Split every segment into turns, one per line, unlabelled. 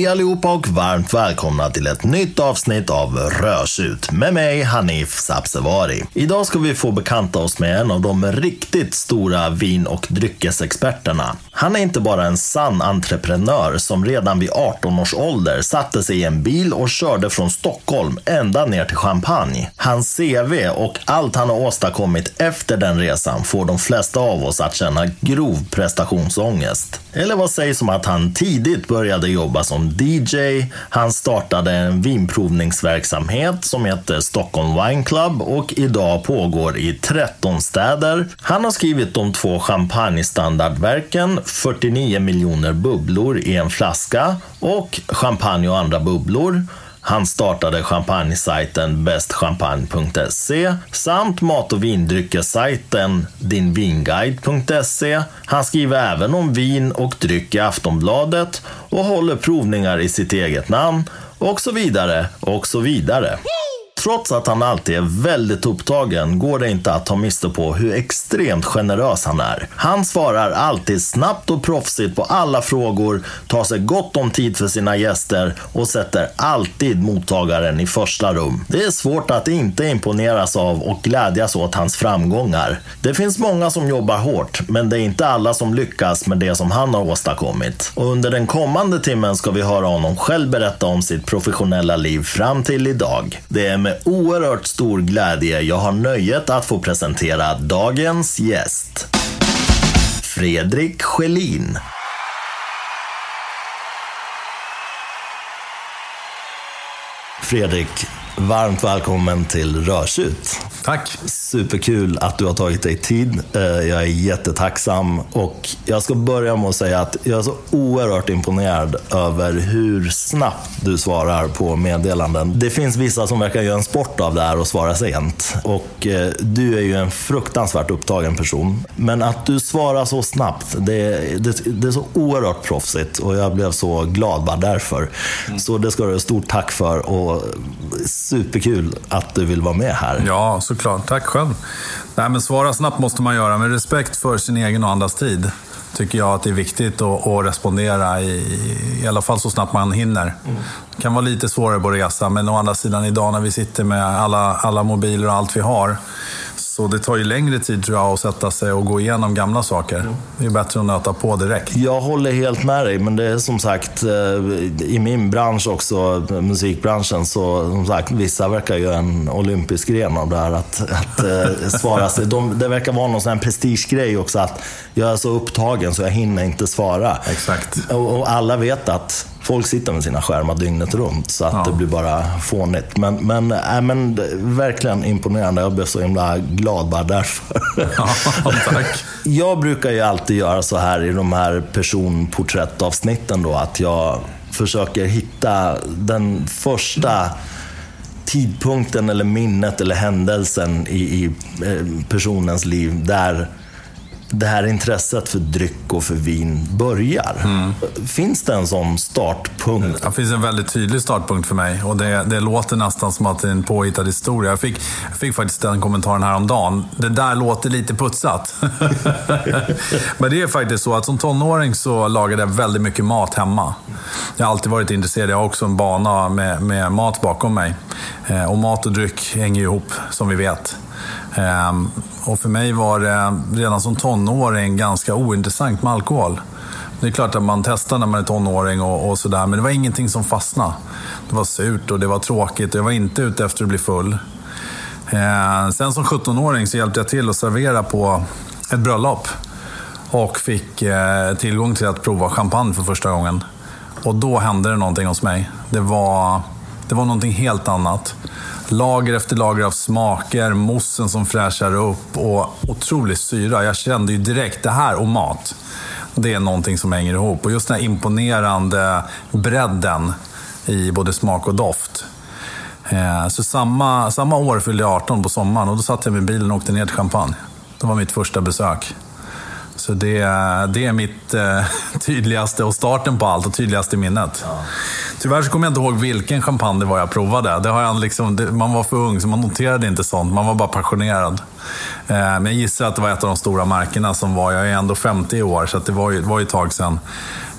Hej allihopa och varmt välkomna till ett nytt avsnitt av Rörsut med mig Hanif Sabsevari. Idag ska vi få bekanta oss med en av de riktigt stora vin och dryckesexperterna. Han är inte bara en sann entreprenör som redan vid 18 års ålder satte sig i en bil och körde från Stockholm ända ner till Champagne. Hans CV och allt han har åstadkommit efter den resan får de flesta av oss att känna grov prestationsångest. Eller vad sägs om att han tidigt började jobba som DJ. Han startade en vinprovningsverksamhet som heter Stockholm Wine Club och idag pågår i 13 städer. Han har skrivit de två champagnestandardverken 49 miljoner bubblor i en flaska och Champagne och andra bubblor. Han startade champagnesajten bestchampagne.se samt mat och vindryckessajten dinvinguide.se. Han skriver även om vin och dryck i Aftonbladet och håller provningar i sitt eget namn och så vidare och så vidare. Trots att han alltid är väldigt upptagen går det inte att ta miste på hur extremt generös han är. Han svarar alltid snabbt och proffsigt på alla frågor, tar sig gott om tid för sina gäster och sätter alltid mottagaren i första rum. Det är svårt att inte imponeras av och glädjas åt hans framgångar. Det finns många som jobbar hårt, men det är inte alla som lyckas med det som han har åstadkommit. Och under den kommande timmen ska vi höra honom själv berätta om sitt professionella liv fram till idag. Det är med oerhört stor glädje jag har nöjet att få presentera dagens gäst. Fredrik Schelin. Fredrik, varmt välkommen till Rörsut.
Tack.
Superkul att du har tagit dig tid. Eh, Jag är jättetacksam och jag ska börja med att säga att jag är så oerhört imponerad över hur snabbt du svarar på meddelanden. Det finns vissa som verkar göra en sport av det här och svara sent. Och eh, du är ju en fruktansvärt upptagen person. Men att du svarar så snabbt, det, det, det är så oerhört proffsigt och jag blev så glad bara därför. Så det ska du ha stort tack för och superkul att du vill vara med här.
Ja, såklart. Tack själv. Nej, men svara snabbt måste man göra, med respekt för sin egen och andras tid. Tycker jag att det är viktigt att, att respondera i, i alla fall så snabbt man hinner. Det kan vara lite svårare på resa, men å andra sidan idag när vi sitter med alla, alla mobiler och allt vi har. Så det tar ju längre tid tror jag att sätta sig och gå igenom gamla saker. Det är bättre att nöta på direkt.
Jag håller helt med dig, men det är som sagt eh, i min bransch också, musikbranschen, så som sagt, vissa verkar göra en olympisk gren av det här att, att eh, svara sig. De, det verkar vara någon sån här prestigegrej också, att jag är så upptagen så jag hinner inte svara.
Exakt.
Och, och alla vet att folk sitter med sina skärmar dygnet runt, så att
Ja.
det blir bara fånigt. Men, men, äh, men verkligen imponerande. Jag blev så himla glad bara därför.
Ja, tack.
Jag brukar ju alltid göra så här i de här personporträttavsnitten då, att jag försöker hitta den första tidpunkten eller minnet eller händelsen i, i eh, personens liv där det här intresset för dryck och för vin börjar. Finns det en sån startpunkt?
Det finns en väldigt tydlig startpunkt för mig och det, det låter nästan som att det är en påhittad historia. Jag fick, jag fick faktiskt den kommentaren häromdagen. Det där låter lite putsat. Men det är faktiskt så att som tonåring så lagade jag väldigt mycket mat hemma. Jag har alltid varit intresserad. Jag har också en bana med, med mat bakom mig. Eh, och mat och dryck hänger ju ihop, som vi vet. Ehm, och för mig var det redan som tonåring ganska ointressant med alkohol. Det är klart att man testar när man är tonåring och, och sådär, men det var ingenting som fastnade. Det var surt och det var tråkigt och jag var inte ute efter att bli full. Eh, sen som 17-åring så hjälpte jag till att servera på ett bröllop. Och fick eh, tillgång till att prova champagne för första gången. Och då hände det någonting hos mig. Det var, det var någonting helt annat. Lager efter lager av smaker, mossen som fräschar upp och otrolig syra. Jag kände ju direkt, det här och mat, det är någonting som hänger ihop. Och just den här imponerande bredden i både smak och doft. Eh, så samma, samma år fyllde jag 18 på sommaren och då satt jag med bilen och åkte ner till Champagne. Det var mitt första besök. Så det, det är mitt eh, tydligaste och starten på allt och tydligaste minnet. Tyvärr så kommer jag inte ihåg vilken champagne det var jag provade. Det har jag liksom, det, man var för ung så man noterade inte sånt. Man var bara passionerad. Eh, men jag gissar att det var ett av de stora märkena som var, jag är ändå 50 i år så det var ju, var ju ett tag sedan.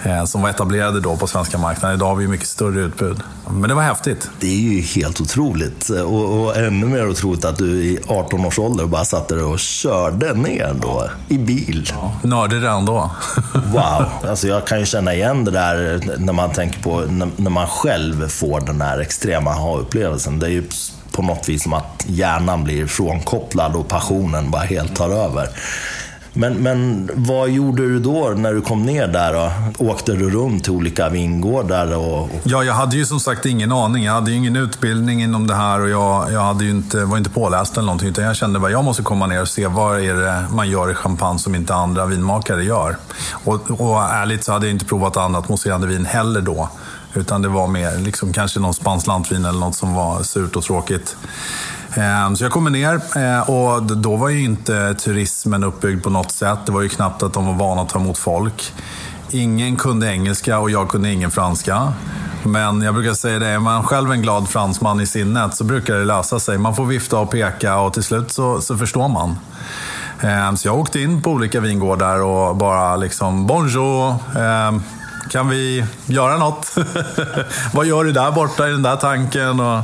Eh, som var etablerade då på svenska marknaden. Idag har vi mycket större utbud. Men det var häftigt.
Det är ju helt otroligt. Och, och ännu mer otroligt att du i 18 års ålder bara satt där och körde ner då, i bil. Ja.
Nördig redan då.
wow. Alltså jag kan ju känna igen det där när man tänker på när, när man själv får den här extrema ha-upplevelsen. Det är ju på något vis som att hjärnan blir frånkopplad och passionen bara helt tar över. Men, men vad gjorde du då när du kom ner där? Då? Åkte du runt till olika vingårdar? Och, och...
Ja, jag hade ju som sagt ingen aning. Jag hade ju ingen utbildning inom det här och jag, jag hade inte, var inte påläst eller någonting. Utan jag kände att jag måste komma ner och se vad är det man gör i champagne som inte andra vinmakare gör. Och, och ärligt så hade jag inte provat annat mousserande vin heller då. Utan det var mer liksom, kanske någon spanskt lantvin eller något som var surt och tråkigt. Ehm, så jag kommer ner eh, och då var ju inte turismen uppbyggd på något sätt. Det var ju knappt att de var vana att ta emot folk. Ingen kunde engelska och jag kunde ingen franska. Men jag brukar säga det, är man själv en glad fransman i sinnet så brukar det lösa sig. Man får vifta och peka och till slut så, så förstår man. Ehm, så jag åkte in på olika vingårdar och bara liksom bonjour. Ehm, kan vi göra något? Vad gör du där borta i den där tanken? Och,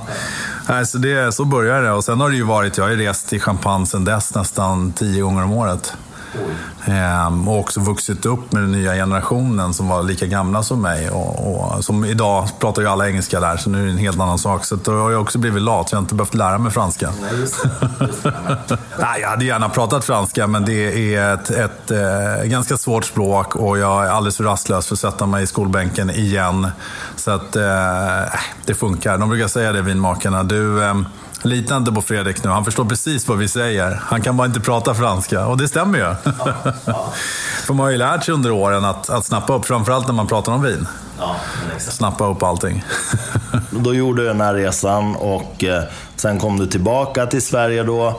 nej, så, det, så började det. Och sen har det ju varit, jag har ju rest till Champagne sedan dess nästan tio gånger om året. Ehm, och också vuxit upp med den nya generationen som var lika gamla som mig. Och, och, som idag pratar ju alla engelska där, så nu är det en helt annan sak. Så då har jag också blivit lat, så jag har inte behövt lära mig franska. Nej, just det. Just det. Nej, jag hade gärna pratat franska, men det är ett, ett eh, ganska svårt språk och jag är alldeles för rastlös för att sätta mig i skolbänken igen. Så att eh, det funkar. De brukar säga det, vinmakarna. Du, eh, Lita inte på Fredrik nu, han förstår precis vad vi säger. Han kan bara inte prata franska. Och det stämmer ju. Ja, ja. För man har ju lärt sig under åren att, att snappa upp, framförallt när man pratar om vin. Ja, snappa upp allting.
då gjorde du den här resan och eh, sen kom du tillbaka till Sverige då. Eh,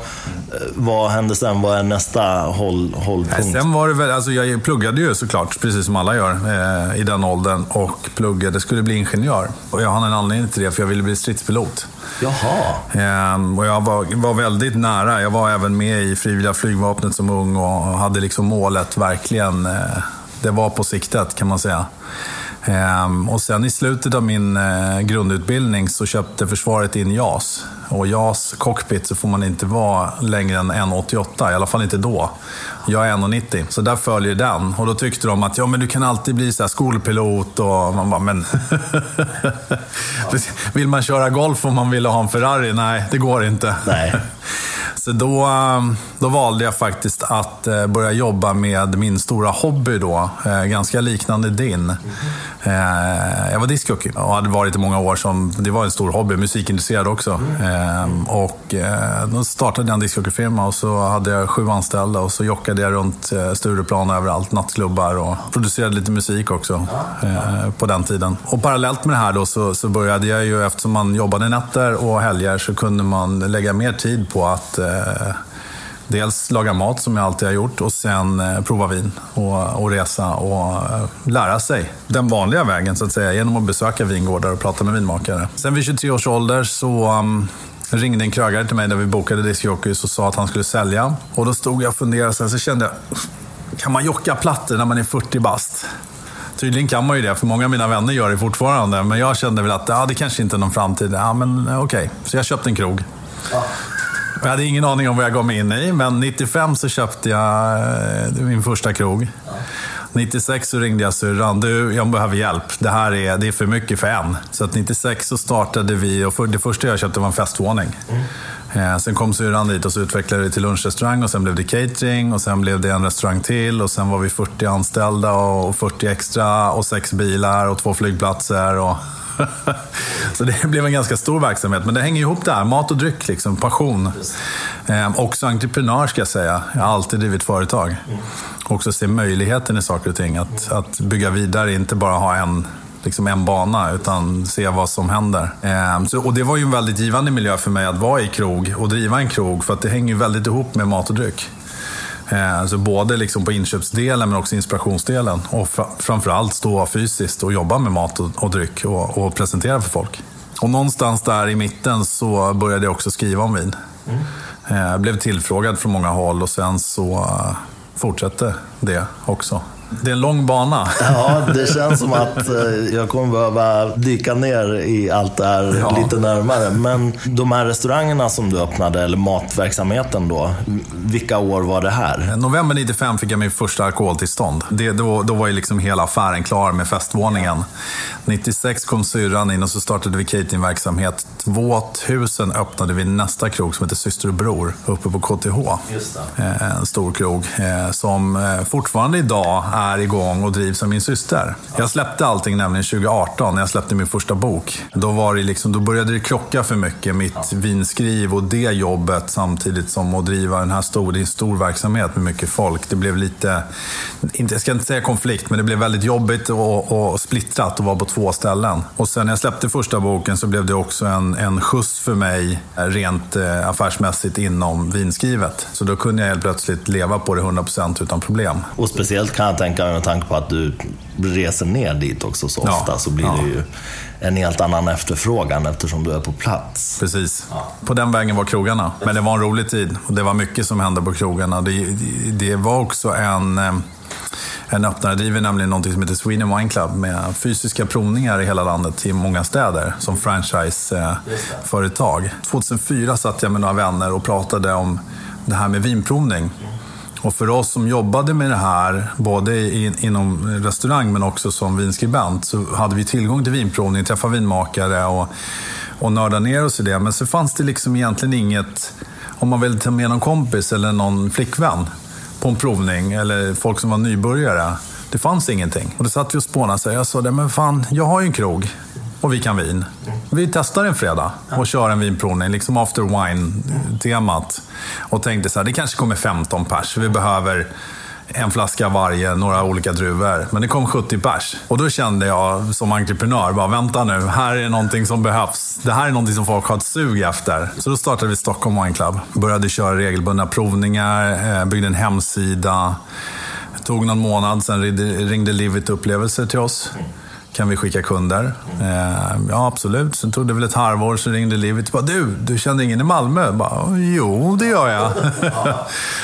vad hände sen? Vad är nästa håll, hållpunkt?
sen var det väl, alltså jag pluggade ju såklart, precis som alla gör eh, i den åldern. Och pluggade, skulle bli ingenjör. Och jag hade en anledning till det, för jag ville bli stridspilot.
Jaha.
Ehm, och jag var, var väldigt nära. Jag var även med i frivilliga flygvapnet som ung och hade liksom målet verkligen, eh, det var på siktet kan man säga. Ehm, och sen i slutet av min eh, grundutbildning så köpte försvaret in JAS. Och JAS cockpit så får man inte vara längre än 1,88, i alla fall inte då. Jag är 1,90, så där följer den. Och då tyckte de att ja, men du kan alltid bli så skolpilot och man bara, men... vill man köra golf om man vill ha en Ferrari? Nej, det går inte.
Nej.
Så då, eh, då valde jag faktiskt att eh, börja jobba med min stora hobby då. Eh, ganska liknande din. Mm. Jag var discjockey och hade varit i många år som, det var en stor hobby, musikintresserad också. Mm. Och då startade jag en discjockeyfirma och så hade jag sju anställda och så jockade jag runt Stureplan överallt, nattklubbar och producerade lite musik också mm. på den tiden. Och parallellt med det här då så, så började jag ju, eftersom man jobbade nätter och helger så kunde man lägga mer tid på att eh, dels laga mat som jag alltid har gjort och sen eh, prova vin och, och resa och eh, lära sig den vanliga vägen så att säga genom att besöka vingårdar och prata med vinmakare. Sen vid 23 års ålder så um, ringde en krögare till mig där vi bokade discjockeys och sa att han skulle sälja. Och då stod jag och funderade sen så kände jag, kan man jocka plattor när man är 40 bast? Tydligen kan man ju det, för många av mina vänner gör det fortfarande. Men jag kände väl att ja, det kanske inte är någon framtid. Ja, men eh, okej. Okay. Så jag köpte en krog. Ja. Jag hade ingen aning om vad jag gav mig in i, men 95 så köpte jag eh, min första krog. 96 så ringde jag syrran. Du, jag behöver hjälp. Det här är, det är för mycket för en. Så att 96 så startade vi och för, det första jag köpte var en festvåning. Mm. Eh, sen kom syrran dit och så utvecklade vi till lunchrestaurang och sen blev det catering och sen blev det en restaurang till och sen var vi 40 anställda och 40 extra och sex bilar och två flygplatser. Och så det blev en ganska stor verksamhet. Men det hänger ihop där. Mat och dryck, liksom, passion. Ehm, också entreprenör ska jag säga. Jag har alltid drivit företag. Mm. Också se möjligheten i saker och ting. Att, att bygga vidare, inte bara ha en liksom en bana, utan se vad som händer. Ehm, så, och det var ju en väldigt givande miljö för mig att vara i krog och driva en krog, för att det hänger ju väldigt ihop med mat och dryck. Eh, alltså både liksom på inköpsdelen men också inspirationsdelen. Och framförallt stå fysiskt och jobba med mat och, dryck och, och, presentera för folk. Och någonstans där i mitten så började jag också skriva om vin. Mm. Jag blev tillfrågad från många håll och sen så fortsatte det också. Det är en lång bana.
Ja, det känns som att eh, jag kommer behöva dyka ner i allt det här
Ja.
lite närmare. Men de här restaurangerna som du öppnade, eller matverksamheten då, vilka år var det här?
November 95 fick jag min första alkoholtillstånd. Det, då, då var ju liksom hela affären klar med festvåningen. 96 kom syrran in och så startade vi cateringverksamhet. 2000 öppnade vi nästa krog som heter Syster och Bror uppe på KTH.
Just
Eh, En stor krog eh, som fortfarande idag är igång och drivs av min syster. Jag släppte allting nämligen 2018 när jag släppte min första bok. Då, var det liksom, då började det krocka för mycket, mitt vinskriv och det jobbet samtidigt som att driva den här stor, det är en stor verksamhet med mycket folk. Det blev lite, inte, jag ska inte säga konflikt, men det blev väldigt jobbigt och, och splittrat att vara på två ställen. Och sen när jag släppte första boken så blev det också en, en skjuts för mig eh, rent eh, affärsmässigt inom vinskrivet. Så då kunde jag helt plötsligt leva på det 100% utan problem.
Och speciellt kan jag tänka mig med tanke på att du reser ner dit också så
Ja,
ofta, så blir
ja.
det ju en helt annan efterfrågan eftersom du är på plats.
Precis. På den vägen var krogarna. Men det var en rolig tid och det var mycket som hände på krogarna. Det, det, var också en, eh, en öppnare. Driver nämligen något som heter Sweden Wine Club med fysiska provningar i hela landet i många städer som franchiseföretag. 2004 satt jag med några vänner och pratade om det här med vinprovning. Och för oss som jobbade med det här, både in, inom restaurang men också som vinskribent, så hade vi tillgång till vinprovning, träffa vinmakare och, och nörda ner oss i det. Men så fanns det liksom egentligen inget, om man ville ta med någon kompis eller någon flickvän på en provning, eller folk som var nybörjare. Det fanns ingenting. Och då satt vi och spånade. och jag sa, men fan, jag har ju en krog och vi kan vin. Vi testar en fredag och kör en vinprovning, liksom after wine-temat. Och tänkte så här, det kanske kommer 15 pers. Vi behöver en flaska varje, några olika druvor. Men det kom 70 pers. Och då kände jag som entreprenör, bara vänta nu, här är någonting som behövs. Det här är någonting som folk har ett sug efter. Så då startade vi Stockholm Wine Club. Började köra regelbundna provningar, eh, byggde en hemsida. Tog någon månad, sen ringde, ringde Livit upplevelser till oss. Kan vi skicka kunder? Eh, ja, absolut. Sen tog det väl ett halvår, så ringde Livit. Bara, du, du kände ingen i Malmö? Bara, jo, det gör jag.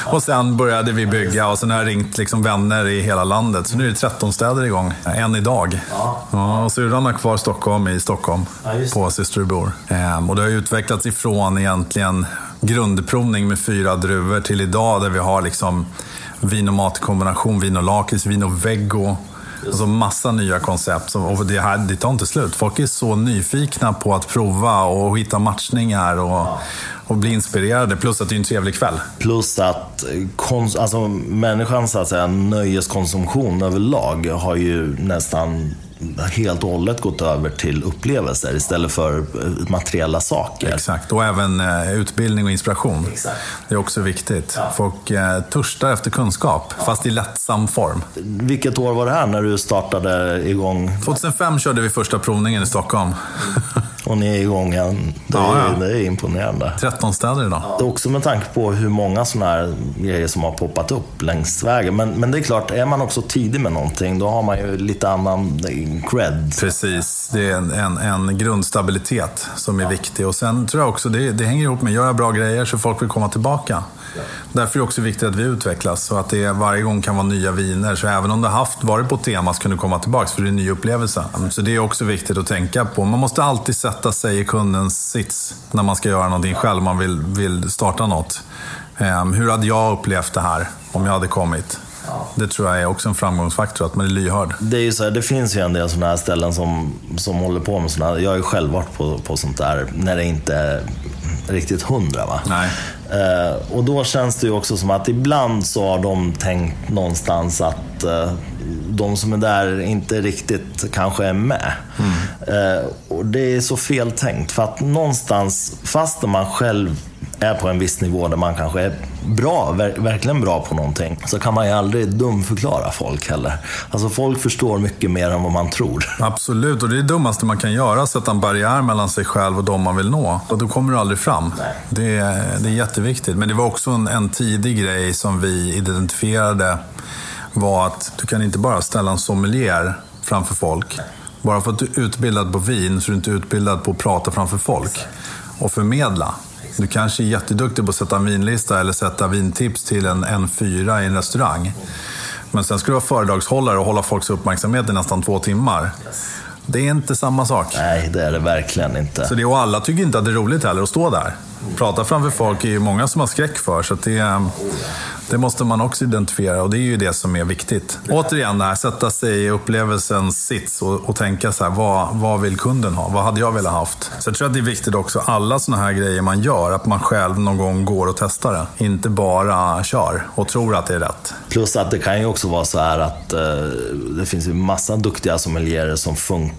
och sen började vi bygga och sen har jag ringt liksom vänner i hela landet. Så nu är det 13 städer igång. En idag. Ja. och syrran har kvar Stockholm i Stockholm. På Syster och Bror. Eh, och det har utvecklats ifrån egentligen grundprovning med fyra druvor till idag där vi har liksom vin och matkombination, vin och lakrits, vin och veggo. Alltså massa nya koncept. som- Och det, här, det tar inte slut. Folk är så nyfikna på att prova och hitta matchningar och, och bli inspirerade. Plus att det är en trevlig kväll.
Plus att kons- alltså, människans så att säga, nöjeskonsumtion överlag har ju nästan helt och hållet gått över till upplevelser istället för eh, materiella saker.
Exakt. Och även eh, utbildning och inspiration.
Exakt.
Det är också viktigt. Folk eh, törstar efter kunskap, fast i lättsam form.
Vilket år var det här när du startade igång?
2005 körde vi första provningen i Stockholm.
Och ni är igång än. Det är,
Ja, ja.
Det är imponerande.
13 städer idag.
Det är Också med tanke på hur många sådana här grejer som har poppat upp längs vägen. Men, men det är klart, är man också tidig med någonting, då har man ju lite annan cred.
Precis, det är en, en, en grundstabilitet som är viktig. Och sen tror jag också det, det hänger ihop med gör jag bra grejer så folk vill komma tillbaka. Därför är det också viktigt att vi utvecklas så att det varje gång kan vara nya viner. Så även om du har haft, varit på tema så kan du komma tillbaka för det är en ny upplevelse. Så det är också viktigt att tänka på. Man måste alltid sätta sig i kundens sits när man ska göra någonting själv, man vill, vill starta något. Ehm, hur hade jag upplevt det här om jag hade kommit? Det tror jag är också en framgångsfaktor, att man är lyhörd.
Det, är ju så här, det finns ju en del sådana här ställen som, som håller på med sådana här. Jag har ju själv varit på, på sånt där när det inte är riktigt hundra. Va?
Nej.
Eh, och då känns det ju också som att ibland så har de tänkt någonstans att eh, de som är där inte riktigt kanske är med. Eh, och det är så fel tänkt. För att någonstans, fast man själv är på en viss nivå där man kanske är bra, ver- verkligen bra på någonting, så kan man ju aldrig dumförklara folk heller. Alltså folk förstår mycket mer än vad man tror.
Absolut, och det är det dummaste man kan göra, sätta en barriär mellan sig själv och de man vill nå. Och då kommer du aldrig fram. Det är, det är jätteviktigt. Men det var också en, en tidig grej som vi identifierade, var att du kan inte bara ställa en sommelier framför folk. Bara för att du är utbildad på vin så är du inte utbildad på att prata framför folk och förmedla. Du kanske är jätteduktig på att sätta en vinlista eller sätta vintips till en, en fyra i en restaurang. Men sen ska du vara föredragshållare och hålla folks uppmärksamhet i nästan två timmar. Det är inte samma sak.
Nej, det är det verkligen inte.
Så det, och alla tycker inte att det är roligt heller att stå där. Prata framför folk är ju många som har skräck för. Så det, det måste man också identifiera och det är ju det som är viktigt. Återigen, det här, sätta sig i upplevelsens sits och, och tänka så här, vad, vad vill kunden ha? Vad hade jag velat haft? Så jag tror att det är viktigt också, alla sådana här grejer man gör, att man själv någon gång går och testar det. Inte bara kör och tror att det är rätt.
Plus att det kan ju också vara så här att eh, det finns ju massa duktiga sommelierer som funkar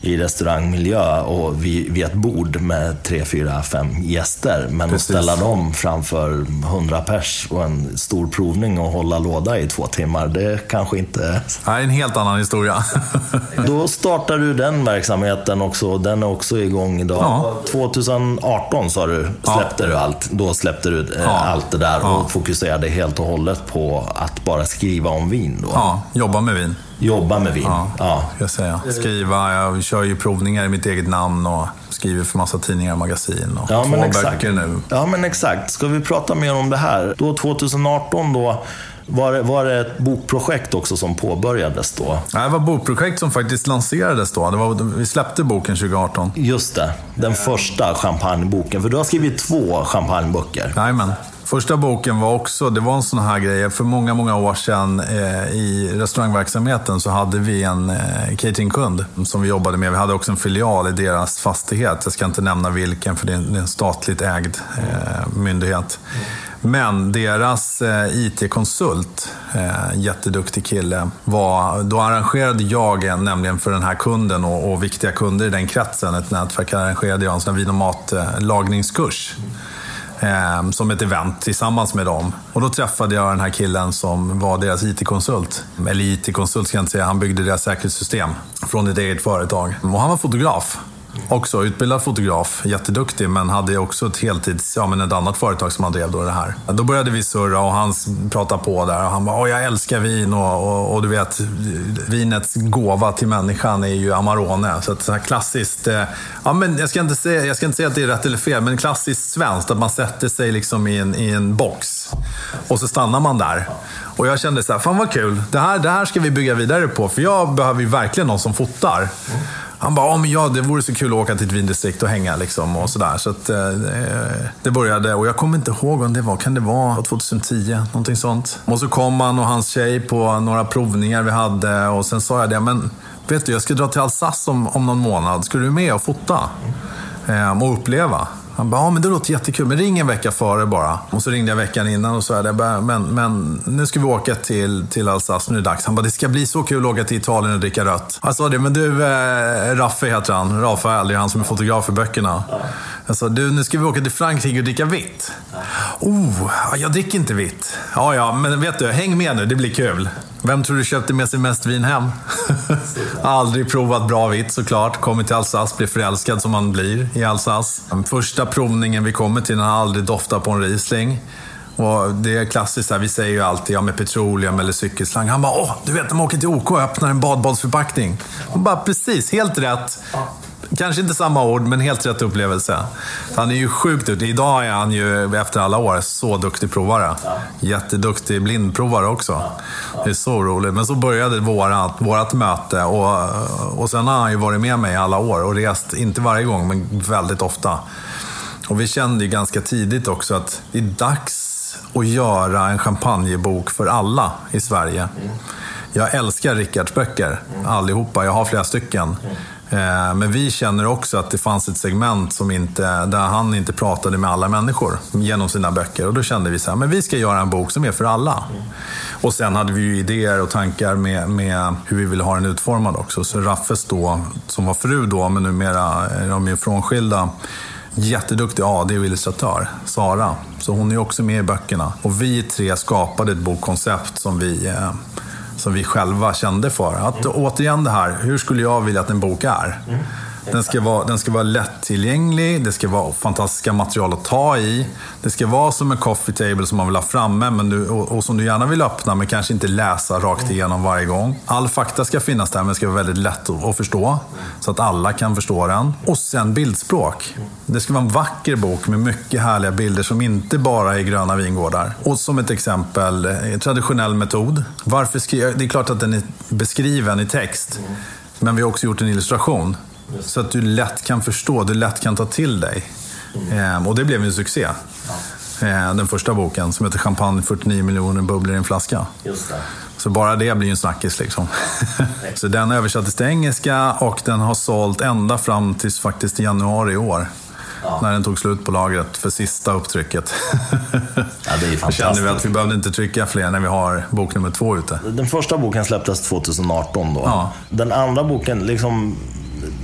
i restaurangmiljö och vid, vid ett bord med tre, fyra, fem gäster. Men
Precis.
att ställa dem framför hundra pers och en stor provning och hålla låda i två timmar, det kanske inte...
Är en helt annan historia.
Då startar du den verksamheten också. Den är också igång idag.
Ja.
2018 sa du, släppte du allt. Då släppte du eh,
Ja.
allt det där
Ja.
och fokuserade helt och hållet på att bara skriva om vin. Då.
ja, jobba med vin.
Jobba med vin.
Ja,
Ja.
jag säga. Skriva, jag kör ju provningar i mitt eget namn och skriver för massa tidningar och magasin. Och
Ja,
två böcker nu.
Ja, men exakt. Ska vi prata mer om det här? Då 2018 då, var det, var det ett bokprojekt också som påbörjades då?
Det var bokprojekt som faktiskt lanserades då. Det var, vi släppte boken 2018.
Just det, den första champagneboken. För du har skrivit två champagneböcker.
Jajamän. Första boken var också, det var en sån här grej. För många, många år sedan eh, i restaurangverksamheten så hade vi en eh, cateringkund som vi jobbade med. Vi hade också en filial i deras fastighet. Jag ska inte nämna vilken för det är en, det är en statligt ägd eh, myndighet. Men deras eh, IT-konsult, eh, jätteduktig kille, var, då arrangerade jag en, nämligen för den här kunden och, och viktiga kunder i den kretsen, ett nätverk, arrangerade jag en sån här vin och matlagningskurs eh, som ett event tillsammans med dem. Och då träffade jag den här killen som var deras IT-konsult. Eller IT-konsult ska jag inte säga, han byggde deras säkerhetssystem från ett eget företag. Och han var fotograf. Också utbildad fotograf, jätteduktig, men hade också ett heltids, ja men ett annat företag som han drev då det här. Då började vi surra och han pratade på där och han bara, Åh, jag älskar vin och, och, och du vet, vinets gåva till människan är ju Amarone. Så att så här klassiskt, eh, ja men jag ska, inte säga, jag ska inte säga att det är rätt eller fel, men klassiskt svenskt, att man sätter sig liksom i en, i en box och så stannar man där. Och jag kände så här, fan vad kul, det här, det här ska vi bygga vidare på, för jag behöver ju verkligen någon som fotar. Han bara, ja men ja, det vore så kul att åka till ett vindistrikt och hänga liksom och sådär. Så att, eh, det började, och jag kommer inte ihåg om det var, kan det vara 2010? Någonting sånt. Och så kom han och hans tjej på några provningar vi hade och sen sa jag det, men vet du, jag ska dra till Alsace om, om någon månad. Ska du med och fota? Eh, och uppleva? Han bara, ja men det låter jättekul, men ring en vecka före bara. Och så ringde jag veckan innan och sa, men, men nu ska vi åka till, till Alsace, nu är det dags. Han bara, det ska bli så kul att åka till Italien och dricka rött. Jag sa det, men du, eh, Raffe heter han, Rafael, det är han som är fotograf i böckerna. Jag sa, du nu ska vi åka till Frankrike och dricka vitt. Oh, jag dricker inte vitt. Ja, ja, men vet du, häng med nu, det blir kul. Vem tror du köpte med sig mest vin hem? Aldrig provat bra vitt såklart. Kommer till Alsace, blir förälskad som man blir i Alsace. Första provningen vi kommer till, den har aldrig doftat på en Riesling. Och det är klassiskt, här, vi säger ju alltid ja, med petroleum eller cykelslang. Han bara, åh, du vet, de åker till OK och öppnar en badbollsförpackning. Och bara precis, helt rätt. Kanske inte samma ord, men helt rätt upplevelse. Han är ju sjukt duktig. Idag är han ju, efter alla år, så duktig provare. Jätteduktig blindprovare också. Det är så roligt. Men så började vårat, vårat möte och, och sen har han ju varit med mig i alla år och rest, inte varje gång, men väldigt ofta. Och vi kände ju ganska tidigt också att det är dags att göra en champagnebok för alla i Sverige. Jag älskar Rickards böcker, allihopa. Jag har flera stycken. Eh, men vi känner också att det fanns ett segment som inte, där han inte pratade med alla människor genom sina böcker. Och då kände vi så här, men vi ska göra en bok som är för alla. Och sen hade vi ju idéer och tankar med, med hur vi ville ha den utformad också. Så Raffes då, som var fru då, men numera är de ju frånskilda, jätteduktig AD och illustratör, Sara. Så hon är ju också med i böckerna. Och vi tre skapade ett bokkoncept som vi eh, som vi själva kände för. Att återigen det här, hur skulle jag vilja att en bok är? Mm. Den ska, vara, den ska vara lättillgänglig, det ska vara fantastiska material att ta i. Det ska vara som en coffee table som man vill ha framme men du, och, och som du gärna vill öppna men kanske inte läsa rakt igenom varje gång. All fakta ska finnas där men det ska vara väldigt lätt att, att förstå. Så att alla kan förstå den. Och sen bildspråk. Det ska vara en vacker bok med mycket härliga bilder som inte bara är gröna vingårdar. Och som ett exempel, eh, traditionell metod. Varför skri- det är klart att den är beskriven i text. Men vi har också gjort en illustration. Så att du lätt kan förstå, du lätt kan ta till dig. Ehm, och det blev en succé. Ehm, den första boken som heter Champagne 49 miljoner bubblor i en flaska.
Just det.
Så bara det blir ju en snackis liksom. så den översattes till engelska och den har sålt ända fram till faktiskt januari i år. När den tog slut på lagret för sista upptrycket.
Ja, det är
Då kände vi att
fantastiskt.
vi behövde inte trycka fler när vi har bok nummer två ute.
Den första boken släpptes 2018 då.
Ja.
Den andra boken, liksom,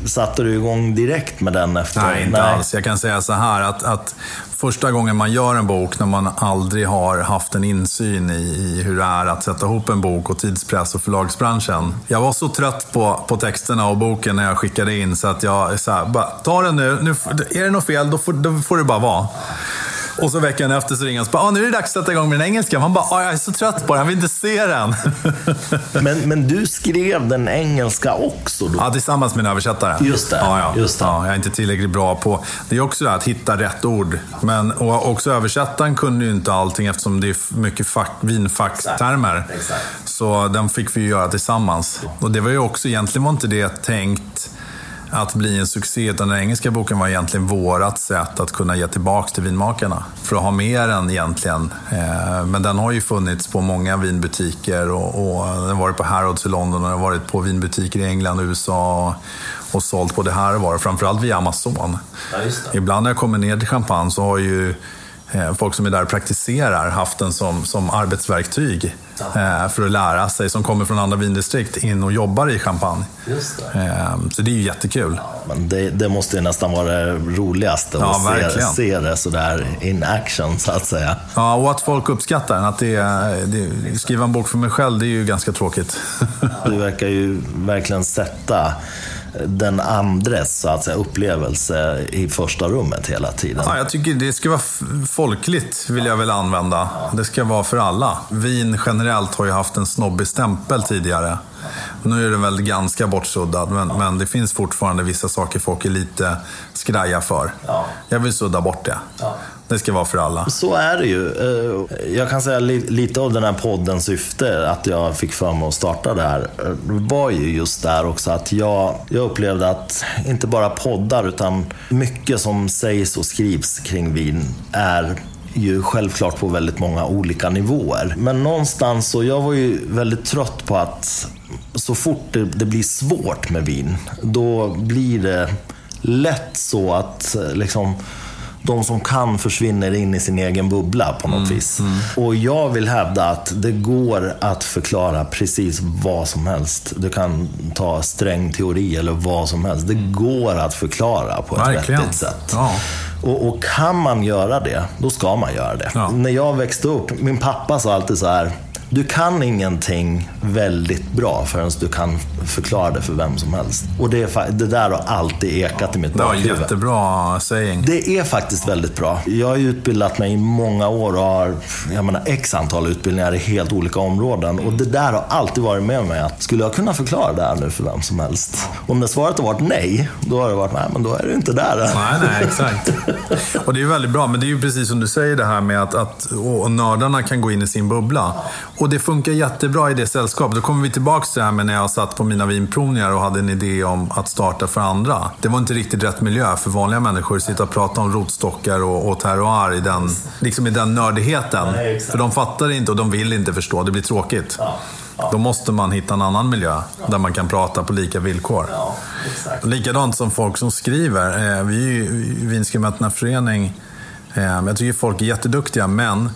satte du igång direkt med den efter?
Nej, inte alls. Jag kan säga så här att, att första gången man gör en bok när man aldrig har haft en insyn i, i hur det är att sätta ihop en bok och tidspress och förlagsbranschen. Jag var så trött på, på texterna och boken när jag skickade in så att jag så här, bara, ta den nu, nu. Är det något fel, då får, då får det bara vara. Och så veckan efter så ringer han och bara, ah, nu är det dags att sätta igång med den engelska. Man bara, ah, jag är så trött på den, jag vill inte se den.
Men, men du skrev den engelska också då?
Ja, tillsammans med en översättare.
Just det,
Ja, ja.
just det.
Ja, jag är inte tillräckligt bra på... Det är också det här att hitta rätt ord. Men och också översättaren kunde ju inte allting eftersom det är mycket fack, vinfacktermer. Så den fick vi ju göra tillsammans. Och det var ju också, egentligen var inte det tänkt att bli en succé, utan den engelska boken var egentligen vårat sätt att kunna ge tillbaka till vinmakarna. För att ha mer än egentligen. Eh, Men den har ju funnits på många vinbutiker och, och den har varit på Harrods i London och den har varit på vinbutiker i England och USA och, sålt både här och var, framförallt via Amazon.
Ja.
Ibland när jag kommer ner till Champagne så har ju folk som är där och praktiserar haft den som, som arbetsverktyg eh, för att lära sig, som kommer från andra vindistrikt, in och jobbar i Champagne.
Det.
Eh, så det är ju jättekul.
Men det, det måste ju nästan vara det roligaste
Ja,
att se,
verkligen.
se det sådär in action så att säga.
Ja, och att folk uppskattar den. Att det, det, skriva en bok för mig själv, det är ju ganska tråkigt.
Du verkar ju verkligen sätta den andres så att säga, upplevelse i första rummet hela tiden.
Ja, jag tycker det ska vara folkligt, vill jag väl använda. Det ska vara för alla. Vin generellt har ju haft en snobbig stämpel tidigare. Nu är den väl ganska bortsuddad, men, men det finns fortfarande vissa saker folk är lite skraja för.
Ja.
Jag vill sudda bort det. Det ska vara för alla.
Så är det ju. Eh, Jag kan säga li- lite av den här poddens syfte, att jag fick för mig att starta det här, eh, var ju just där också att jag, jag upplevde att inte bara poddar, utan mycket som sägs och skrivs kring vin är ju självklart på väldigt många olika nivåer. Men någonstans så, jag var ju väldigt trött på att så fort det, det blir svårt med vin, då blir det lätt så att eh, liksom de som kan försvinner in i sin egen bubbla på något vis. Och jag vill hävda att det går att förklara precis vad som helst. Du kan ta strängteori eller vad som helst. Det går att förklara på ett
Verkligen.
vettigt sätt.
Ja.
Och, och kan man göra det, då ska man göra det.
Ja.
När jag växte upp, min pappa sa alltid så här. Du kan ingenting väldigt bra förrän du kan förklara det för vem som helst. Och det, är, det där har alltid ekat i mitt
Det var
bakhuvud.
jättebra saying.
Det är faktiskt väldigt bra. Jag har ju utbildat mig i många år och har jag menar, x antal utbildningar i helt olika områden. Och det där har alltid varit med mig. Att skulle jag kunna förklara det här nu för vem som helst? Om det svaret har varit nej, då har det varit nej, men då är du inte där.
Nej, nej, exakt. Och det är ju väldigt bra, men det är ju precis som du säger det här med att, att och nördarna kan gå in i sin bubbla. Och det funkar jättebra i det sällskapet. Då kommer vi tillbaka till det här med när jag satt på mina vinprovningar och hade en idé om att starta för andra. Det var inte riktigt rätt miljö för vanliga människor att sitta och prata om rotstockar och, och terroir i den, liksom i den nördigheten.
Nej,
för de fattar inte och de vill inte förstå, det blir tråkigt. Då måste man hitta en annan miljö där man kan prata på lika villkor.
Ja, exakt.
Likadant som folk som skriver. Eh, Vi är ju i Vinskribenternas förening. eh, Jag tycker folk är jätteduktiga, men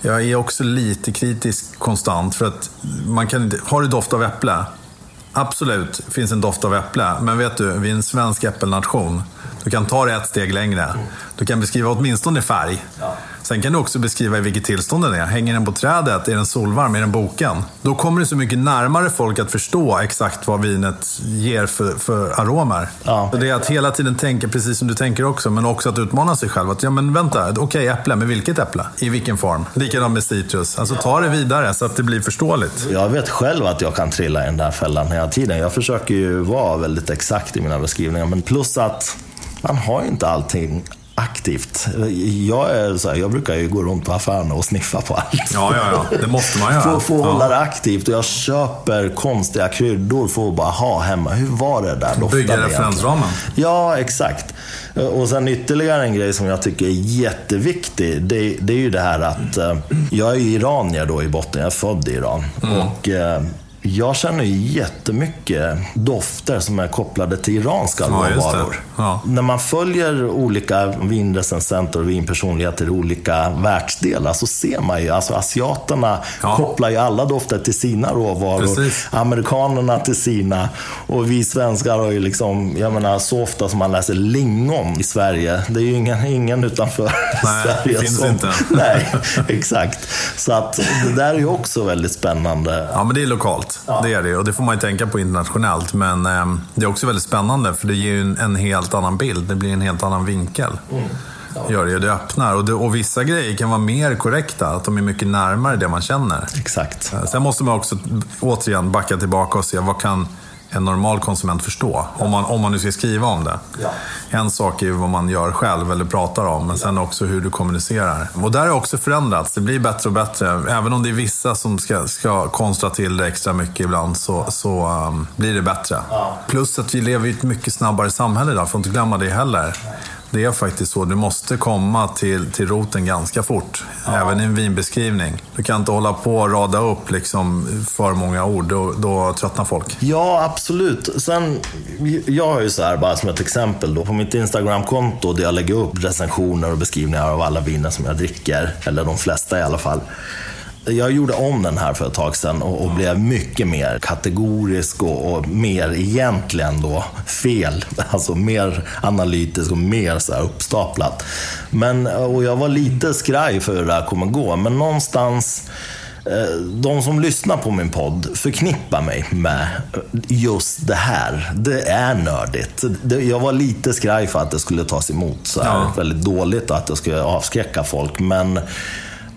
jag är också lite kritisk konstant. För att man kan inte... Har du doft av äpple? Absolut, finns en doft av äpple. Men vet du, vi är en svensk äppelnation. Du kan ta det ett steg längre. Du kan beskriva åtminstone färg. Sen kan du också beskriva i vilket tillstånd den är. Hänger den på trädet? Är den solvarm? Är den boken? Då kommer det så mycket närmare folk att förstå exakt vad vinet ger för, för aromer.
Ja.
Så det är att hela tiden tänka precis som du tänker också, men också att utmana sig själv. Att ja, men vänta, okej okay, äpple, men vilket äpple? I vilken form? Likadant med citrus. Alltså ta det vidare så att det blir förståeligt.
Jag vet själv att jag kan trilla i den där fällan hela tiden. Jag försöker ju vara väldigt exakt i mina beskrivningar, men plus att man har ju inte allting aktivt. Jag, är så här, jag brukar ju gå runt på affärerna och sniffa på allt.
Ja, ja, ja. Det måste man göra.
För att få hålla
ja.
det aktivt. Och jag köper konstiga kryddor för att bara ha hemma. Hur var det där? Doftade
Bygga referensramen.
Ja, exakt. Och sen ytterligare en grej som jag tycker är jätteviktig. Det, det är ju det här att eh, jag är iranier då i botten. Jag är född i Iran. Mm. Och eh, jag känner ju jättemycket dofter som är kopplade till iranska
Ja,
råvaror.
Ja.
När man följer olika vinrecensenter och vinpersonligheter i olika världsdelar så ser man ju, alltså asiaterna
Ja.
kopplar ju alla dofter till sina råvaror.
Precis.
Amerikanerna till sina. Och vi svenskar har ju liksom, jag menar så ofta som man läser lingon i Sverige. Det är ju ingen, ingen utanför
Nej,
Sverige
det finns
som...
inte.
Nej, exakt. Så att det där är ju också väldigt spännande.
Ja, men det är lokalt.
Ja.
Det är det. Och det får man ju tänka på internationellt. Men eh, det är också väldigt spännande för det ger ju en, en helt annan bild. Det blir en helt annan vinkel. Gör det, det öppnar. Och, det, och vissa grejer kan vara mer korrekta. Att de är mycket närmare det man känner.
Exakt.
Eh, Sen måste man också återigen backa tillbaka och se vad kan en normal konsument förstå? Om man, om man nu ska skriva om det.
Ja.
En sak är ju vad man gör själv eller pratar om, men sen också hur du kommunicerar. Och där har också förändrats. Det blir bättre och bättre. Även om det är vissa som ska, ska konstra till det extra mycket ibland så, så um, blir det bättre. Plus att vi lever i ett mycket snabbare samhälle idag, får inte glömma det heller. Det är faktiskt så. Du måste komma till, till roten ganska fort. Även i en vinbeskrivning. Du kan inte hålla på och rada upp liksom för många ord. Då, då tröttnar folk.
Ja, absolut. Sen, jag har ju så här, bara som ett exempel då, på mitt Instagramkonto där jag lägger upp recensioner och beskrivningar av alla viner som jag dricker, eller de flesta i alla fall. Jag gjorde om den här för ett tag sedan och, och blev mycket mer kategorisk och, och mer egentligen då fel. Alltså mer analytisk och mer så uppstaplat. Men, och jag var lite skraj för hur det här kommer gå, men någonstans Eh, de som lyssnar på min podd förknippar mig med just det här. Det är nördigt. Jag var lite skraj för att det skulle tas emot så här
Ja.
väldigt dåligt och att det skulle avskräcka folk. Men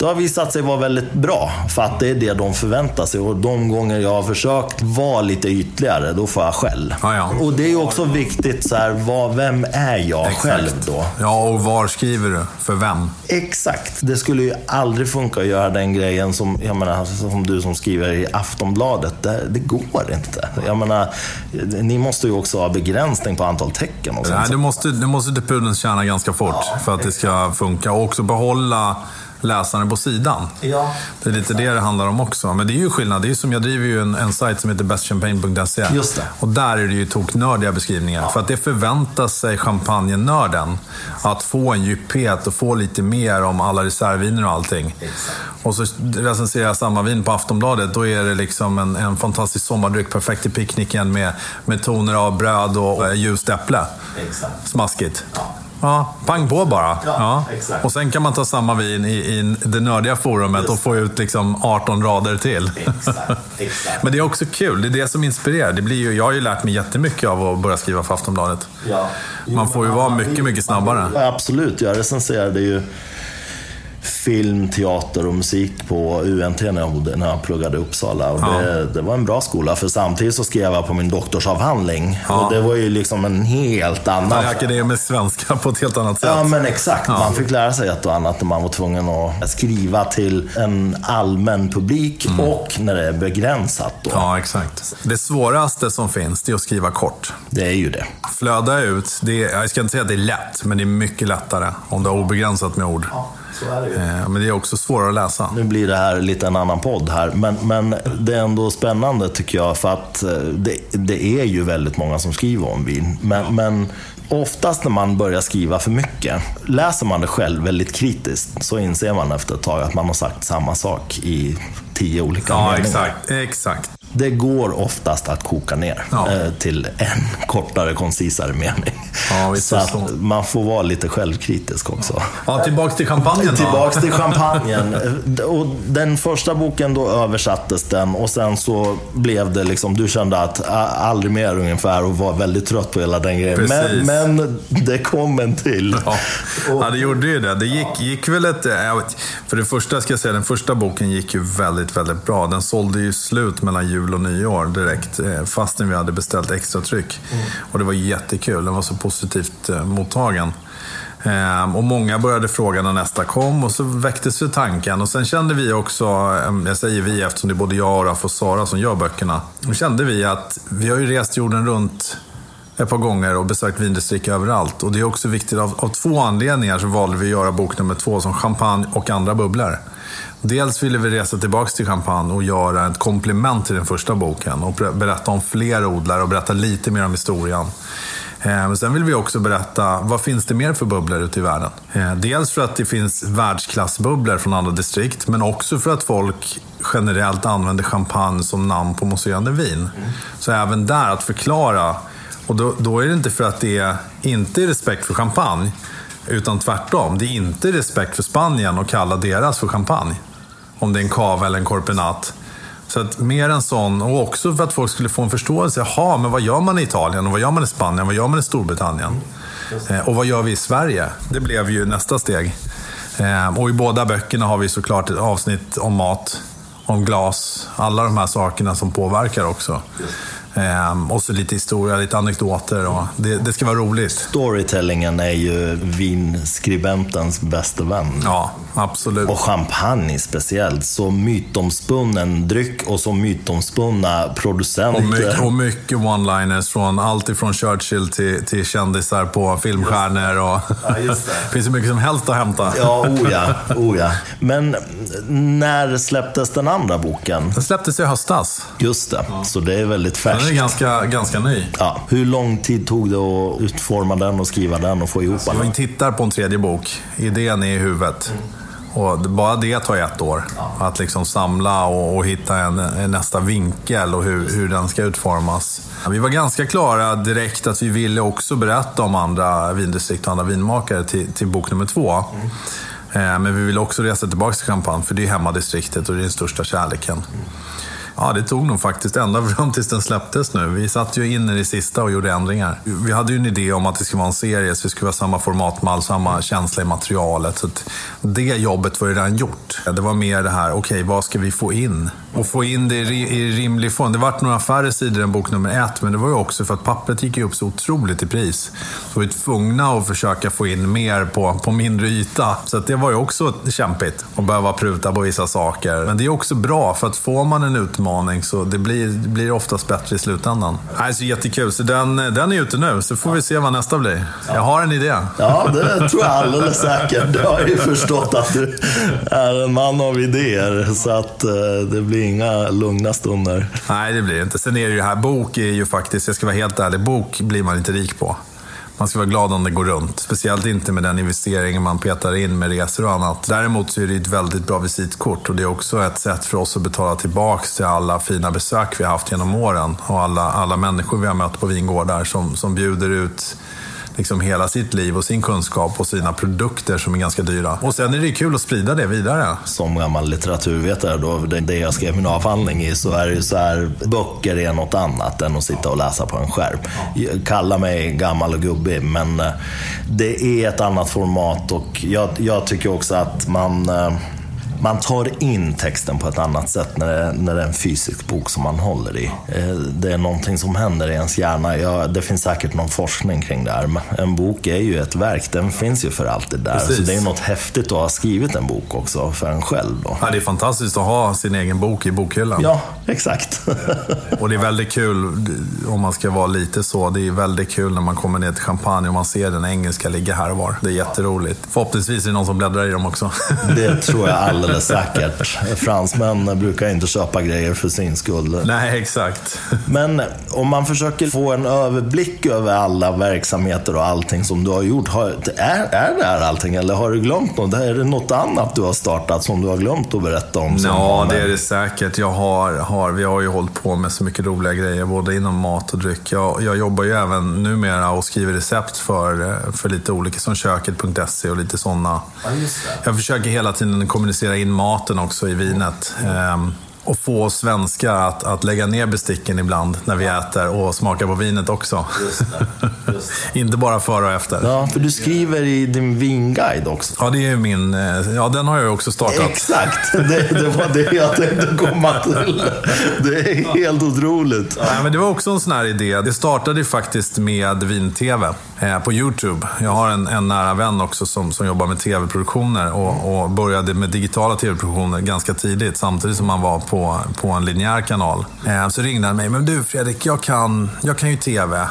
det har visat sig vara väldigt bra. För att det är det de förväntar sig. Och de gånger jag har försökt vara lite ytligare, då får jag skäll.
Ja, ja.
Och det är ju också viktigt, så här, vad, vem är jag
Exakt.
själv då?
Ja, och var skriver du? För vem?
Exakt. Det skulle ju aldrig funka att göra den grejen som, jag menar, som du som skriver i Aftonbladet. Det, det går inte. Jag menar, ni måste ju också ha begränsning på antal tecken och sånt.
Nej, du måste, du måste till pudelns kärna ganska fort för att det ska funka. Och också behålla läsaren på sidan.
Ja.
Det är lite det det handlar om också. Men det är ju skillnad. Det är ju som, jag driver ju en, en sajt som heter bestchampagne.se. Och där är det ju toknördiga beskrivningar. För att det förväntar sig champagnenörden att få en djuphet och få lite mer om alla reservviner och allting. Och så recenserar jag samma vin på Aftonbladet. Då är det liksom en, en fantastisk sommardryck, perfekt till picknicken med, med toner av bröd och eh, ljust äpple.
Exakt.
Smaskigt. Ja, pang på bara.
Ja, exakt.
Och sen kan man ta samma vin i, i det nördiga forumet och få ut liksom 18 rader till.
Exakt, exakt.
Men det är också kul. Det är det som inspirerar. Det blir ju, jag har ju lärt mig jättemycket av att börja skriva för Aftonbladet.
Ja.
Man får ju vara mycket, mycket snabbare.
Ja, absolut. Jag recenserade ju film, teater och musik på UNT när jag, bodde- när jag pluggade i Uppsala. Och det, det var en bra skola, för samtidigt så skrev jag på min doktorsavhandling. Och det var ju liksom en helt
Man
annan...
lär det med svenska på ett helt annat sätt.
Ja, men exakt. Man fick lära sig ett och annat när man var tvungen att skriva till en allmän publik och när det är begränsat. Då.
Ja, exakt. Det svåraste som finns, det är att skriva kort.
Det är ju det.
Flöda ut, det är, jag ska inte säga att det är lätt, men det är mycket lättare om du har obegränsat med ord.
Så är det ju.
Eh, Men det är också svårare att läsa.
Nu blir det här lite en annan podd här, men, men det är ändå spännande tycker jag för att eh, det, det är ju väldigt många som skriver om vin. Men, men oftast när man börjar skriva för mycket, läser man det själv väldigt kritiskt så inser man efter ett tag att man har sagt samma sak i tio olika
Ja,
meningar.
exakt. exakt.
Det går oftast att koka ner
Ja.
eh, till en kortare, koncisare mening.
Ja,
så att
så.
man får vara lite självkritisk också.
Ja, tillbaks till champagnen.
Tillbaks till champagnen. Och den första boken då översattes den och sen så blev det liksom, du kände att aldrig mer ungefär och var väldigt trött på hela den grejen. Men, men det kom en till.
Ja. ja, det gjorde ju det. Det gick, gick väl ett... vet- För det första ska jag säga, den första boken gick ju väldigt, väldigt bra. Den sålde ju slut mellan jul jul och nyår direkt, eh, fastän vi hade beställt extra tryck. Och det var jättekul. Den var så positivt eh, mottagen. Ehm, och många började fråga när nästa kom och så väcktes ju tanken. Och sen kände vi också, ehm, jag säger vi eftersom det är både jag, Araf Raff och Sara som gör böckerna. Då kände vi att vi har ju rest jorden runt ett par gånger och besökt vindistrikt överallt. Och det är också viktigt, av, av två anledningar så valde vi att göra bok nummer två som champagne och andra bubblor. Dels ville vi resa tillbaka till champagne och göra ett komplement till den första boken och berätta om fler odlare och berätta lite mer om historien. Eh, men sen vill vi också berätta, vad finns det mer för bubblor ute i världen? Eh, dels för att det finns världsklassbubblor från andra distrikt, men också för att folk generellt använder champagne som namn på mousserande vin. Så även där att förklara, och då, då är det inte för att det är inte är respekt för champagne, utan tvärtom. Det är inte respekt för Spanien att kalla deras för champagne. Om det är en cava eller en corpenat. Så att mer en sån, och också för att folk skulle få en förståelse. Jaha, men vad gör man i Italien? Och vad gör man i Spanien? Vad gör man i Storbritannien? Eh, och vad gör vi i Sverige? Det blev ju nästa steg. Eh, och i båda böckerna har vi såklart ett avsnitt om mat, om glas. Alla de här sakerna som påverkar också. Eh, och så lite historia, lite anekdoter. Och det, det ska vara roligt.
Storytellingen är ju vinskribentens bästa vän.
Ja, absolut.
Och champagne speciellt. Så mytomspunnen dryck och så mytomspunna producenter.
Och mycket, och mycket one-liners från allt ifrån Churchill till, till kändisar på filmstjärnor. Och
Ja, just det.
finns ju mycket som helst att hämta.
Ja, oh ja, oh ja. Men när släpptes den andra boken?
Den släpptes i höstas.
Just det, så det är väldigt
Den är ganska, ganska ny.
Ja. Hur lång tid tog det att utforma den och skriva den och få ihop
Vi
den?
tittar på en tredje bok. Idén är i huvudet. Och bara det tar ett år. Att liksom samla och, och hitta en, en nästa vinkel och hur, hur den ska utformas. Vi var ganska klara direkt att vi ville också berätta om andra vindistrikt och andra vinmakare till, till bok nummer två. Eh, Men vi ville också resa tillbaka till Champagne, för det är hemmadistriktet och det är den största kärleken. Ja, det tog nog faktiskt ända fram tills den släpptes nu. Vi satt ju in i det sista och gjorde ändringar. Vi hade ju en idé om att det skulle vara en serie, så det skulle vara samma formatmall, samma känsla i materialet. Så att det jobbet var ju redan gjort. Det var mer det här, okej, vad ska vi få in? Och få in det i, rimlig form. Det vart några färre sidor än bok nummer ett, men det var ju också för att pappret gick ju upp så otroligt i pris. Så vi var tvungna att försöka få in mer på, på mindre yta. Så att det var ju också kämpigt att behöva pruta på vissa saker. Men det är också bra, för att får man en utmaning så det blir, blir oftast bättre i slutändan. Nej, så jättekul. Så den, den är ute nu, så får vi se vad nästa blir. Jag har en idé.
Ja, det tror jag alldeles säkert. Jag har ju förstått att du är en man av idéer, så att eh, det blir inga lugna stunder.
Nej, det blir det inte. Sen är det ju här, bok är ju faktiskt, jag ska vara helt ärlig, bok blir man inte rik på. Man ska vara glad om det går runt. Speciellt inte med den investeringen man petar in med resor och annat. Däremot så är det ett väldigt bra visitkort och det är också ett sätt för oss att betala tillbaka till alla fina besök vi har haft genom åren. Och alla, alla människor vi har mött på vingårdar som, som bjuder ut liksom hela sitt liv och sin kunskap och sina produkter som är ganska dyra. Och sen är det kul att sprida det vidare.
Som gammal litteraturvetare, då, det, det jag skrev min avhandling i, så är det ju så här, böcker är något annat än att sitta och läsa på en skärm. Kalla mig gammal och gubbig, men eh, det är ett annat format och jag, jag tycker också att man eh, man tar in texten på ett annat sätt när det, när det är en fysisk bok som man håller i. Eh, Det är någonting som händer i ens hjärna. Ja, det finns säkert någon forskning kring det här, men en bok är ju ett verk. Den finns ju för alltid där.
Precis.
Så det är något häftigt att ha skrivit en bok också för en själv. Då.
Ja, det är fantastiskt att ha sin egen bok i bokhyllan.
Ja, exakt.
Och det är väldigt kul, om man ska vara lite så, det är väldigt kul när man kommer ner till Champagne och man ser den engelska ligga här och var. Det är jätteroligt. Förhoppningsvis är det någon som bläddrar i dem också.
Det tror jag alldeles alldeles säkert. Fransmän brukar inte köpa grejer för sin skull.
Nej, exakt.
Men om man försöker få en överblick över alla verksamheter och allting som du har gjort. Är, är det här allting eller har du glömt något? Är det något annat du har startat som du har glömt att berätta om?
Ja, det är det säkert. Jag har, har, vi har ju hållit på med så mycket roliga grejer, både inom mat och dryck. Jag, jag jobbar ju även numera och skriver recept för, för lite olika, som köket.se och lite sådana. Ja, jag försöker hela tiden kommunicera in maten också i vinet. Ehm, och få svenskar att, att lägga ner besticken ibland när vi äter och smaka på vinet också. Just det, just det. Inte bara före och efter.
Ja, för du skriver i din vinguide också.
Ja, det är min. Eh, ja, den har jag också startat.
Exakt, det, det var det jag tänkte komma till. Det är helt otroligt.
Ja, men det var också en sån här idé. Det startade faktiskt med vin-tv eh, på YouTube. Jag har en, en nära vän också som, som jobbar med tv-produktioner och, och började med digitala tv-produktioner ganska tidigt, samtidigt som han var på, på en linjär kanal. Eh, så ringde han mig. Men du Fredrik, jag kan, jag kan ju TV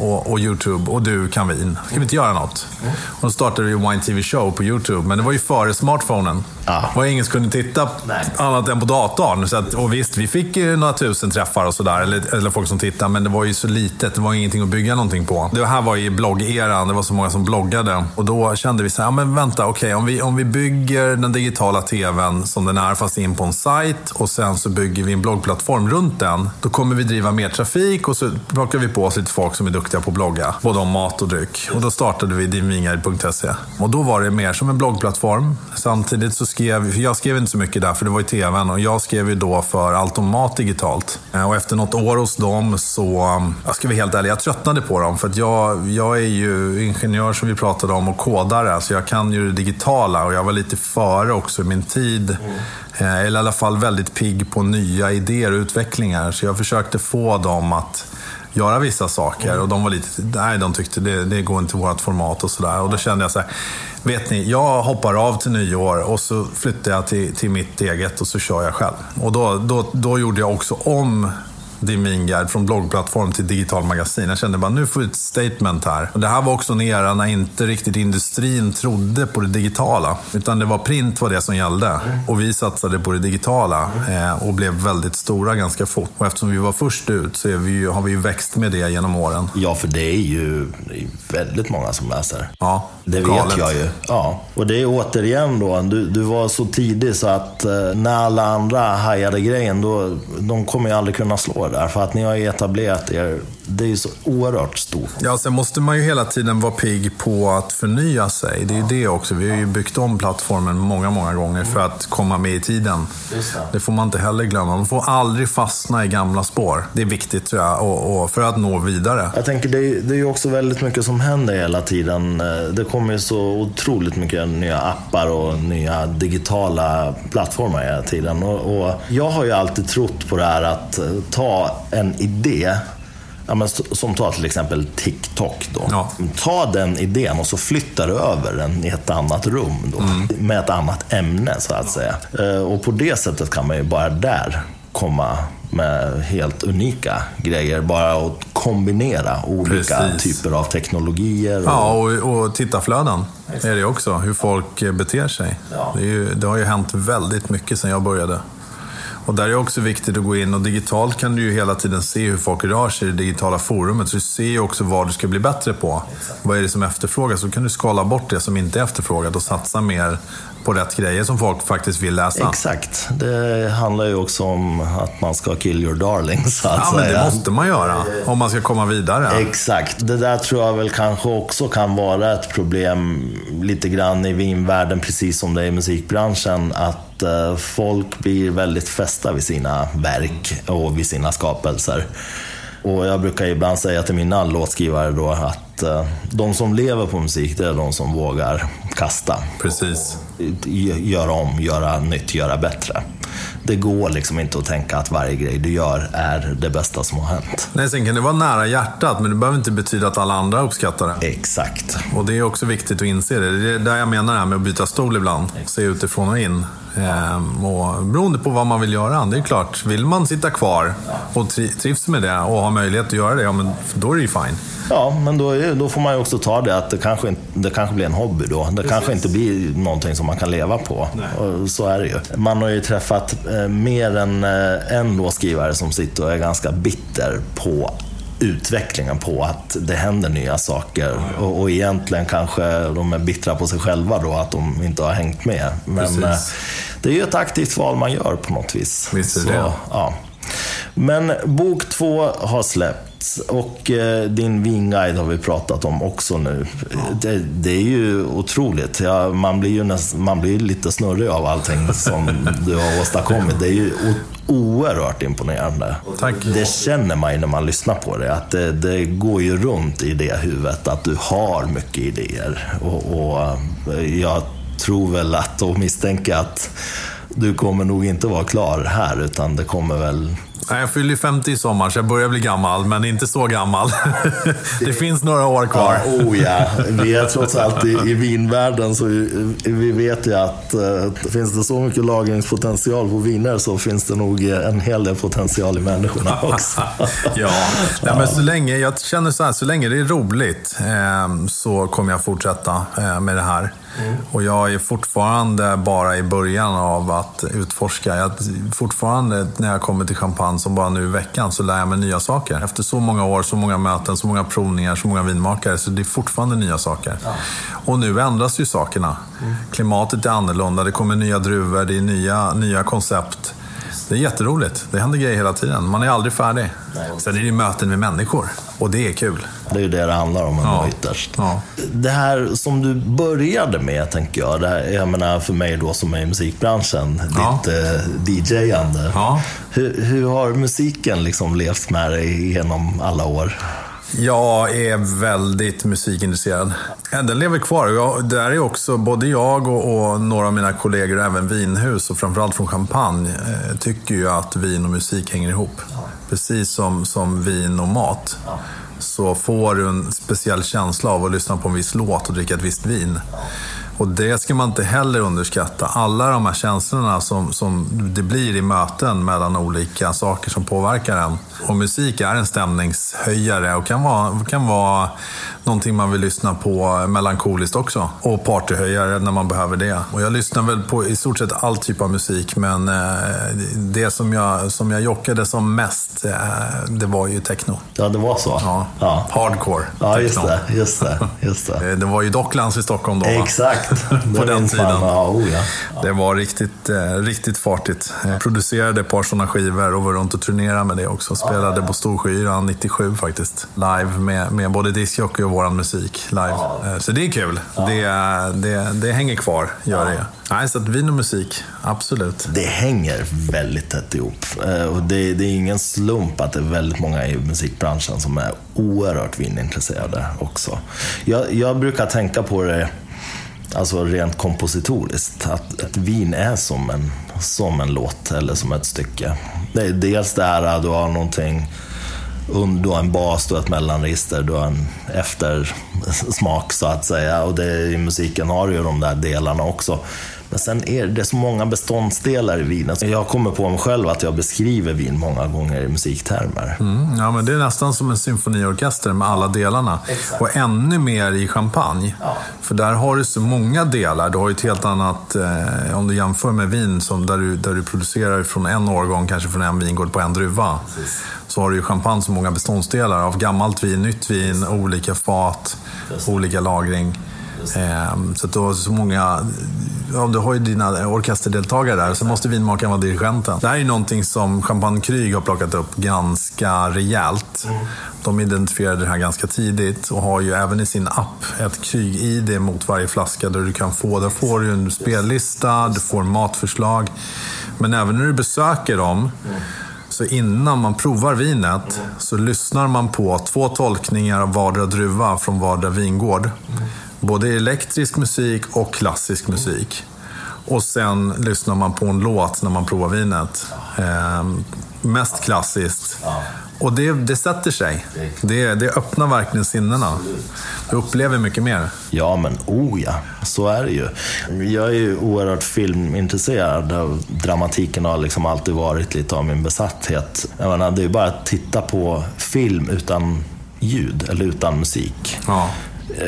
och, och, YouTube och du kan vin. Ska vi inte göra något? Och då startade vi Wine TV Show på YouTube, men det var ju före smartphonen. Ah. Det var ingen som kunde titta Nej. annat än på datorn. Så att, och visst, vi fick ju några tusen träffar och sådär, eller, eller folk som tittade, men det var ju så litet. Det var ingenting att bygga någonting på. Det här var i bloggeran, det var så många som bloggade. Och då kände vi så här, ja, men vänta, okej, okay, om, vi, om vi bygger den digitala TVn som den är, fast in på en sajt och sen så bygger vi en bloggplattform runt den, då kommer vi driva mer trafik och så plockar vi på oss lite folk som är duktiga på att blogga, både om mat och dryck. Och då startade vi dinvinguide.se. Och då var det mer som en bloggplattform. Samtidigt så skrev, jag skrev inte så mycket där, för det var i tvn. Och jag skrev ju då för Allt om mat digitalt. Eh, och efter något år hos dem så, jag ska vara helt ärlig, jag tröttnade på dem. För att jag, jag är ju ingenjör som vi pratade om och kodare, så jag kan ju det digitala. Och jag var lite före också i min tid. Mm. Eller i alla fall väldigt pigg på nya idéer och utvecklingar. Så jag försökte få dem att göra vissa saker. Och de var lite, nej de tyckte det, det går inte i vårt format och sådär. Och då kände jag så här, vet ni, jag hoppar av till nyår och så flyttar jag till, till mitt eget och så kör jag själv. Och då, då, då gjorde jag också om din vinguide från bloggplattform till digital magasin. Jag kände bara, nu får vi ett statement här. Och det här var också en era när inte riktigt industrin trodde på det digitala. Utan det var print var det som gällde. Och vi satsade på det digitala eh, och blev väldigt stora ganska fort. Och eftersom vi var först ut så vi har vi ju växt med det genom åren.
Ja, för det är ju det är väldigt många som läser.
Ja,
Det vet jag ju. Ja. Och det är återigen då, du, du var så tidig så att eh, när alla andra hajade grejen, då, de kommer ju aldrig kunna slå där. För att ni har etablerat er, det är ju så oerhört stort.
Ja, sen måste man ju hela tiden vara pigg på att förnya sig. Det är ju det också. Vi har ju byggt om plattformen många, många gånger för att komma med i tiden. Det. det. får man inte heller glömma. Man får aldrig fastna i gamla spår. Det är viktigt tror jag, och, och för att nå vidare.
Jag tänker, det är, det är ju också väldigt mycket som händer hela tiden. Det kommer ju så otroligt mycket nya appar och nya digitala plattformar hela tiden. Och, och jag har ju alltid trott på det här att ta en idé Ja, men som tar till exempel TikTok. Då. Ja. Ta den idén och så flyttar du över den i ett annat rum. Då, mm. Med ett annat ämne så att säga. Eh, och på det sättet kan man ju bara där komma med helt unika grejer. Bara att kombinera olika Precis. typer av teknologier. Och...
Ja, och, och tittarflöden är det också. Hur folk beter sig. Ja. Det, ju, det har ju hänt väldigt mycket sedan jag började. Och där är det också viktigt att gå in och digitalt kan du ju hela tiden se hur folk rör sig i det digitala forumet. Så du ser ju också vad du ska bli bättre på. Exakt. Vad är det som efterfrågas? Så kan du skala bort det som inte är efterfrågat och satsa mer på rätt grejer som folk faktiskt vill läsa.
Exakt. Det handlar ju också om att man ska kill your darlings.
ja,
men
det måste man göra om man ska komma vidare.
Exakt. Det där tror jag väl kanske också kan vara ett problem lite grann i vinvärlden, precis som det är i musikbranschen. Att eh, folk blir väldigt fästa vid sina verk och vid sina skapelser. Och jag brukar ibland säga till mina låtskrivare då att eh, de som lever på musik, det är de som vågar kasta.
Precis.
Göra om, göra nytt, göra bättre. Det går liksom inte att tänka att varje grej du gör är det bästa som har hänt.
Nej, sen kan det vara nära hjärtat, men det behöver inte betyda att alla andra uppskattar det.
Exakt.
Och det är också viktigt att inse det. Det är där jag menar det här med att byta stol ibland. Se utifrån och in. Ehm, och beroende på vad man vill göra. Det är klart, vill man sitta kvar och trivs med det och har möjlighet att göra det, ja, men då är det ju fine.
Ja, men då, är, då får man ju också ta det att det kanske, det kanske blir en hobby då. Det kanske inte blir någonting som man kan leva på. Så är det ju. Man har ju träffat eh, mer än eh, en låtskrivare som sitter och är ganska bitter på utvecklingen på att det händer nya saker. Och, och egentligen kanske de är bittra på sig själva då, att de inte har hängt med. Men eh, det är ju ett aktivt val man gör på något vis.
Visst är
Så,
det.
Ja. Men bok två har och eh, din vinguide har vi pratat om också nu. Det, det är ju otroligt. Ja, man, blir ju näst, man blir lite snurrig av allting som du har åstadkommit. Det är ju oerhört imponerande.
Tack.
Det känner man ju när man lyssnar på det. Att det, det går ju runt i det huvudet att du har mycket idéer. Och, och eh, jag tror väl att och misstänker att du kommer nog inte vara klar här utan det kommer väl
Nej, Jag fyller ju 50 i sommar, så jag börjar bli gammal, men inte så gammal. det finns några år kvar.
Ja, oh ja. Vi är trots allt i, i vinvärlden så vi, vi vet ju att eh, finns det så mycket lagringspotential på viner så finns det nog en hel del potential i människorna också.
Ja, Nej, men så länge, jag känner så här, så länge det är roligt eh, så kommer jag fortsätta eh, med det här. Och jag är fortfarande bara i början av att utforska. Jag, fortfarande när jag kommer till champagne som bara nu i veckan så lär jag mig nya saker. Efter så många år, så många möten, så många provningar, så många vinmakare. Så det är fortfarande nya saker. Och nu ändras ju sakerna. Klimatet är annorlunda, det kommer nya druvor, det är nya, nya koncept. Det är jätteroligt. Det händer grejer hela tiden. Man är aldrig färdig. Sen är det möten med människor. Och det är kul.
Det är ju det det handlar om
Ja.
ytterst.
Ja.
Det här som du började med, tänker jag. Det här, jag menar för mig då som är i musikbranschen,
Ja.
ditt eh, DJ-ande.
Ja.
Hur, hur har musiken liksom levt med dig genom alla år?
Jag är väldigt musikintresserad. Den lever kvar. Jag, där är också både jag och, och några av mina kollegor, och även vinhus och framförallt från Champagne, eh, tycker ju att vin och musik hänger ihop. Precis som, som vin och mat. Så får du en speciell känsla av att lyssna på en viss låt och dricka ett visst vin. Och det ska man inte heller underskatta. Alla de här känslorna som, som det blir i möten mellan olika saker som påverkar en. Och musik är en stämningshöjare och kan vara, kan vara någonting man vill lyssna på melankoliskt också. Och partyhöjare när man behöver det. Och jag lyssnar väl på i stort sett all typ av musik, men eh, det som jag, som jag jockade som mest, eh, det var ju techno.
Ja, det var så?
Ja.
Ja,
Hardcore
ja just
techno.
det. Just det, just det.
Eh, Det var ju Docklands i Stockholm då.
Exakt.
På den tiden.
Ja, oh, ja.
Det var riktigt, eh, riktigt fartigt. Jag producerade ett par sådana skivor och var runt och turnerade med det också. Spelade på Storskyran 97 faktiskt. Live med, med både discjockey och våran musik. live. Eh, Så det är kul. Det, det, det hänger kvar, gör det. Nej, så att vin och musik, absolut.
Det hänger väldigt tätt ihop. Eh, Och det, det är ingen slump att det är väldigt många i musikbranschen som är oerhört vinintresserade också. Jag, jag brukar tänka på det alltså rent kompositoriskt, att, att vin är som en, som en låt eller som ett stycke. Det är dels det här att du har någonting du har en bas, du har ett mellanregister, du har en eftersmak så att säga. Och det, i musiken har du ju de där delarna också. Men sen är det så många beståndsdelar i vinet. Jag kommer på mig själv att jag beskriver vin många gånger i musiktermer.
Mm, ja, men det är nästan som en symfoniorkester med alla delarna. Och ännu mer i champagne. För där har du så många delar. Du har ju ett helt annat, eh, om du jämför med vin som där, du, där du producerar från en årgång, kanske från en vingård på en druva. Så har du ju champagne så många beståndsdelar av gammalt vin, nytt vin, olika fat, olika lagring. Ehm, så att du har så många, ja, du har ju dina orkesterdeltagare där, så måste vinmakaren vara dirigenten. Det här är ju någonting som Champagne Kryg har plockat upp ganska rejält. De identifierade det här ganska tidigt och har ju även i sin app ett Kryg-ID mot varje flaska där du kan få, där får du en spellista, du får matförslag. Men även när du besöker dem så innan man provar vinet så lyssnar man på två tolkningar av vardera druva från vardera vingård. Både elektrisk musik och klassisk musik. Och sen lyssnar man på en låt när man provar vinet. Ehm, mest klassiskt. Och det, det sätter sig. Det, det öppnar verkligen sinnena. Du upplever mycket mer.
Ja, men oh ja, så är det ju. Jag är ju oerhört filmintresserad. Dramatiken har liksom alltid varit lite av min besatthet. Jag menar, det är ju bara att titta på film utan ljud eller utan musik.
Ja.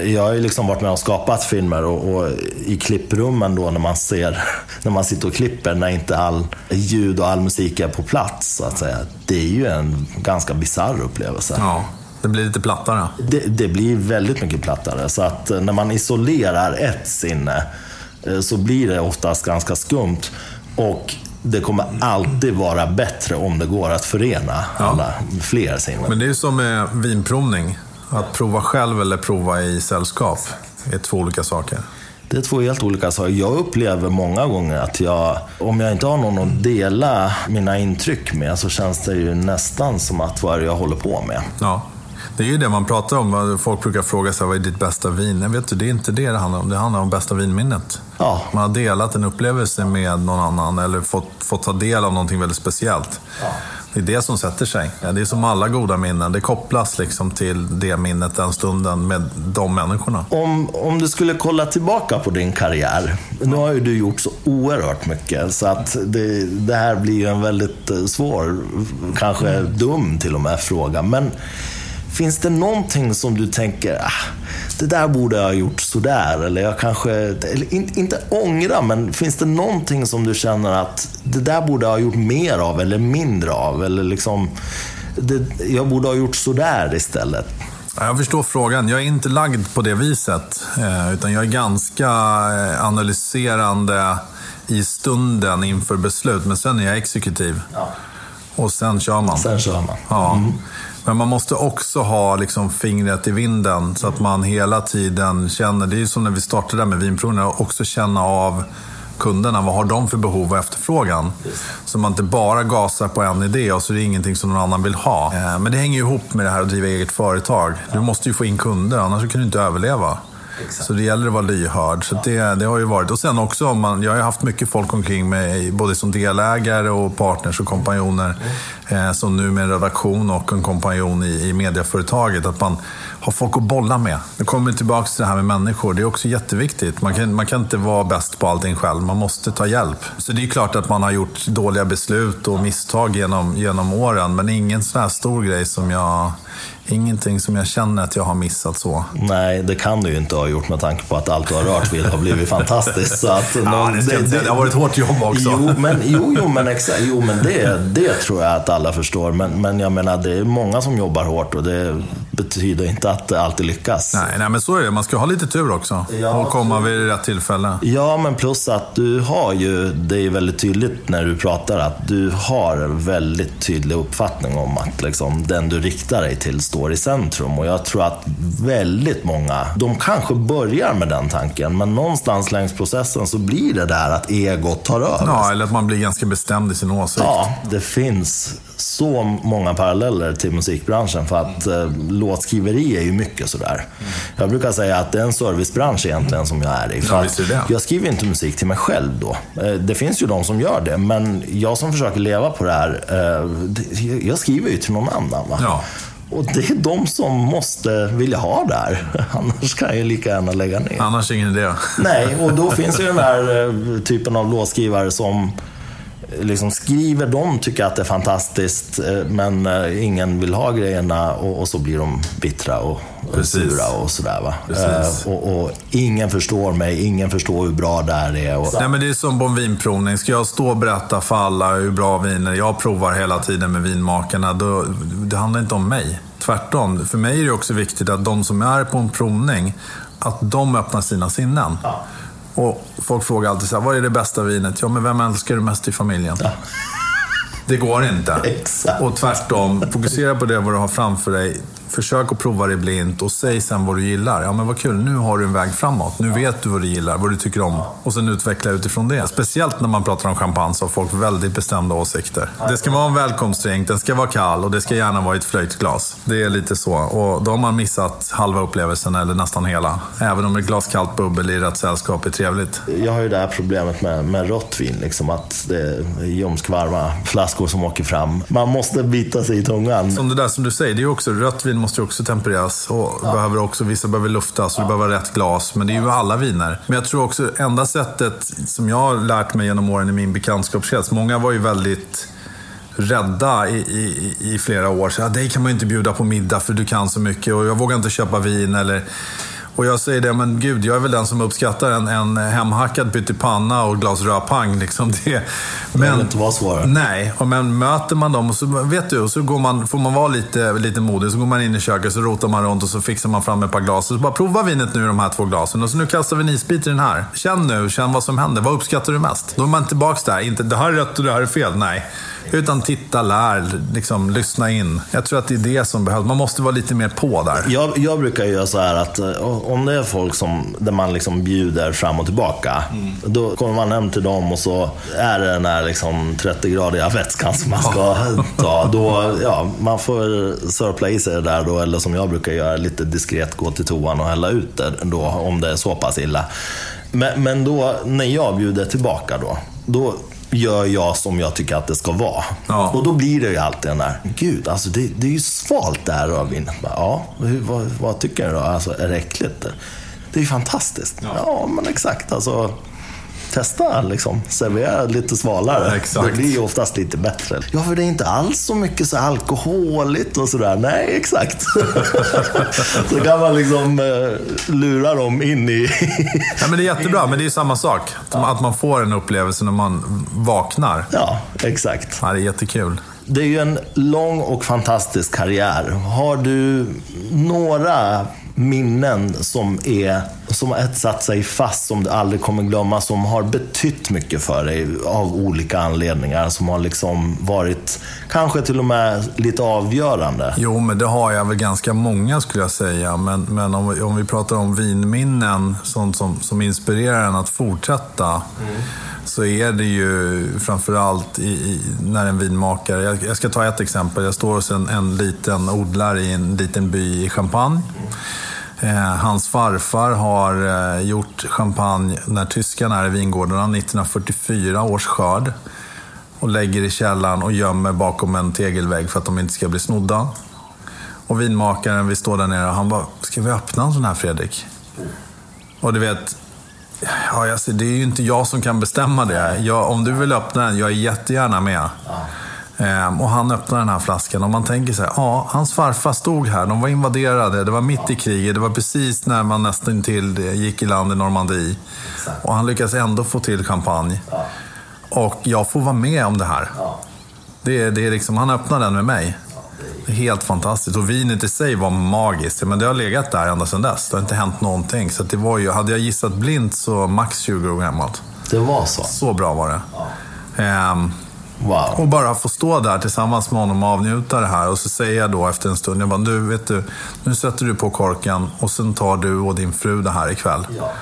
Jag har ju liksom varit med och skapat filmer och, och, i klipprummen då när man ser, när man sitter och klipper, när inte all ljud och all musik är på plats, så att säga. Det är ju en ganska bisarr upplevelse.
Ja. Det blir lite plattare.
Det, det, blir väldigt mycket plattare. Så att eh, när man isolerar ett sinne eh, så blir det oftast ganska skumt. Och det kommer alltid vara bättre om det går att förena ja. alla, fler sinnen.
Men det är ju som med vinprovning. Att prova själv eller prova i sällskap är två olika saker.
Det är två helt olika saker. Jag upplever många gånger att jag, om jag inte har någon att dela mina intryck med, så känns det ju nästan som att vad är det jag håller på med.
Ja. Det är ju det man pratar om. Folk brukar fråga sig vad är ditt bästa vin? Jag vet du, det är inte det det handlar om. Det handlar om bästa vinminnet.
Ja.
Man har delat en upplevelse med någon annan eller fått, fått ta del av någonting väldigt speciellt. Ja. Det är det som sätter sig. Det är som alla goda minnen. Det kopplas liksom till det minnet, den stunden med de människorna.
Om, om du skulle kolla tillbaka på din karriär. Nu har ju du gjort så oerhört mycket. Så att det, det här blir ju en väldigt eh, svår, kanske dum till och med, fråga. Men Finns det någonting som du tänker, ah, det där borde jag ha gjort sådär? Eller jag kanske, eller in, inte ångra, men finns det någonting som du känner att det där borde jag ha gjort mer av eller mindre av? Eller liksom, det, jag borde ha gjort sådär istället.
Jag förstår frågan. Jag är inte lagd på det viset. Eh, utan jag är ganska eh, analyserande i stunden inför beslut. Men sen är jag exekutiv. Ja. Och sen kör man.
Sen kör man.
Ja. Mm. Men man måste också ha liksom fingret i vinden så att man hela tiden känner, det är som när vi startade med vinprovningen, också känna av kunderna. Vad har de för behov och efterfrågan? Så man inte bara gasar på en idé och så är det ingenting som någon annan vill ha. Eh, men det hänger ju ihop med det här att driva eget företag. Du måste ju få in kunder, annars kan du inte överleva. Exakt. Så det gäller att vara lyhörd. Så det, det har ju varit. Och sen också, man, jag har ju haft mycket folk omkring mig, både som delägare och partners och kompanjoner. Mm. Eh, som nu med en redaktion och en kompanjon i, i mediaföretaget, Att man har folk att bolla med. Nu kommer vi tillbaka till det här med människor. Det är också jätteviktigt. Man kan, man kan inte vara bäst på allting själv. Man måste ta hjälp. Så det är klart att man har gjort dåliga beslut och misstag genom, genom åren. Men ingen sån här stor grej som jag ingenting som jag känner att jag har missat så.
Nej, det kan du ju inte ha gjort med tanke på att allt du har rört vid har blivit fantastiskt. Så att
ja, någon, det, det, det, har varit hårt jobb också.
Jo, men, jo, jo, men, exakt, jo, men det, det tror jag att alla förstår. Men, men jag menar, det är många som jobbar hårt och det betyder inte att det alltid lyckas.
Nej, nej men så är det. Man ska ha lite tur också. Ja, och komma vid rätt tillfälle.
Ja, men plus att du har ju, det är väldigt tydligt när du pratar, att du har en väldigt tydlig uppfattning om att liksom, den du riktar dig till står i centrum. Och jag tror att väldigt många, de kanske börjar med den tanken, men någonstans längs processen så blir det där att egot tar över.
Ja, eller att man blir ganska bestämd i sin åsikt.
Ja, det finns så många paralleller till musikbranschen för att eh, låtskriveri är ju mycket sådär. Mm. Jag brukar säga att det är en servicebransch egentligen som jag är i. För
ja,
jag skriver inte musik till mig själv då. Eh, det finns ju de som gör det, men jag som försöker leva på det här, eh, jag skriver ju till någon annan. Va?
Ja.
Och det är de som måste vilja ha det här. Annars kan jag ju lika gärna lägga ner.
Annars ingen idé.
Nej, och då finns ju den här eh, typen av låtskrivare som liksom skriver de tycker att det är fantastiskt, eh, men eh, ingen vill ha grejerna och, och så blir de bittra och, och sura och sådär. Va? Eh, och, och, ingen förstår mig, ingen förstår hur bra det här är. Och...
Nej, men det är som på en vinprovning. Ska jag stå och berätta för alla hur bra viner jag provar hela tiden med vinmakarna, då, det handlar inte om mig. Tvärtom. För mig är det också viktigt att de som är på en provning, att de öppnar sina sinnen. Ja. Och folk frågar alltid så här, vad är det bästa vinet? Ja, men vem älskar du mest i familjen? Ja. Det går inte.
Exakt.
Och tvärtom, fokusera på det vad du har framför dig. Försök att prova det blint och säg sen vad du gillar. Ja men vad kul, nu har du en väg framåt. Nu vet du vad du gillar, vad du tycker om. Och sen utveckla utifrån det. Speciellt när man pratar om champagne så har folk väldigt bestämda åsikter. Det ska vara en välkomstdrink, den ska vara kall och det ska gärna vara i ett flöjtglas. Det är lite så. Och då har man missat halva upplevelsen eller nästan hela. Även om ett glas kallt bubbel i rätt sällskap är trevligt.
Jag har ju det här problemet med, med rått vin. Liksom att det är ljumskvarma flaskor som åker fram. Man måste bita sig i tungan.
Som det där som du säger, det är ju också rött vin måste ju också tempereras. Och ja. behöver också, vissa behöver luftas och ja. det behöver rätt glas. Men det är ju alla viner. Men jag tror också enda sättet som jag har lärt mig genom åren i min bekantskapskrets. Många var ju väldigt rädda i, i, i flera år. Så, ja, dig kan man ju inte bjuda på middag för du kan så mycket och jag vågar inte köpa vin. Eller, och jag säger det, men gud, jag är väl den som uppskattar en, en hemhackad pyttipanna och glas rödpang. Liksom det.
Men, det inte vara svårare.
Nej, och men möter man dem och så, vet du, så går man, får man vara lite, lite modig. Så går man in i köket, så rotar man runt och så fixar man fram ett par glas. Och så bara prova vinet nu i de här två glasen. Och så nu kastar vi en isbit i den här. Känn nu, känn vad som händer. Vad uppskattar du mest? Då är man tillbaka där. Inte det här är rätt och det här är fel. Nej. Utan titta, lär, liksom, lyssna in. Jag tror att det är det som behövs. Man måste vara lite mer på där.
Jag, jag brukar göra så här att eh, om det är folk som, där man liksom bjuder fram och tillbaka. Mm. Då kommer man hem till dem och så är det den här liksom 30-gradiga vätskan som man ska ta. Då, ja, man får sörpla i sig det där då, eller som jag brukar göra, lite diskret gå till toan och hälla ut det då, om det är så pass illa. Men, men då, när jag bjuder tillbaka då, då gör jag som jag tycker att det ska vara. Ja. Och då blir det ju alltid den där, gud, alltså det, det är ju svalt det här rödvinet. Ja, hur, vad, vad, tycker du då? Alltså, är det äckligt? Det är ju fantastiskt. Ja, ja men exakt. Alltså, testa liksom. Servera lite svalare. Ja, det blir ju oftast lite bättre. Ja, för det är inte alls så mycket så alkoholigt och sådär. Nej, exakt. så kan man liksom eh, lura dem in i...
ja, men det är jättebra, men det är samma sak. Ja. Att man får en upplevelse när man vaknar.
Ja, exakt.
Ja, det är jättekul.
Det är ju en lång och fantastisk karriär. Har du några minnen som, är, som har etsat sig fast, som du aldrig kommer glömma, som har betytt mycket för dig av olika anledningar, som har liksom varit kanske till och med lite avgörande?
Jo, men det har jag väl ganska många skulle jag säga. Men, men om, vi, om vi pratar om vinminnen, sånt som, som inspirerar en att fortsätta, mm. så är det ju framförallt i, i, när en vinmakare, jag, jag, ska ta ett exempel. Jag står hos en, en liten odlare i en liten by i Champagne. Mm. Eh, hans farfar har eh, gjort champagne när tyskarna är i vingårdarna, 1944 års skörd. Och lägger i källaren och gömmer bakom en tegelvägg för att de inte ska bli snodda. Och vinmakaren, vi står där nere och han bara, ska vi öppna en sån här Fredrik? Och du vet, ja, alltså, det är ju inte jag som kan bestämma det. Jag, om du vill öppna den, jag är jättegärna med. Ehm, och han öppnar den här flaskan och man tänker så här, ja, hans farfar stod här, de var invaderade, det var mitt i kriget, det var precis när man nästan till gick i land i Normandie. Och han lyckas ändå få till champagne. Och jag får vara med om det här. Det, det är liksom, han öppnar den med mig. Det är helt fantastiskt. Och vinet i sig var magiskt. Men det har legat där ända sedan dess. Det har inte hänt någonting. Så det var ju, hade jag gissat blint så max 20 år gammalt.
Det var så?
Så bra var det. Ja. Um, Wow. Och bara få stå där tillsammans med honom och avnjuta det här. Och så säger jag då efter en stund, jag bara, du, vet du, nu sätter du på korken och sen tar du och din fru det här ikväll. Ja.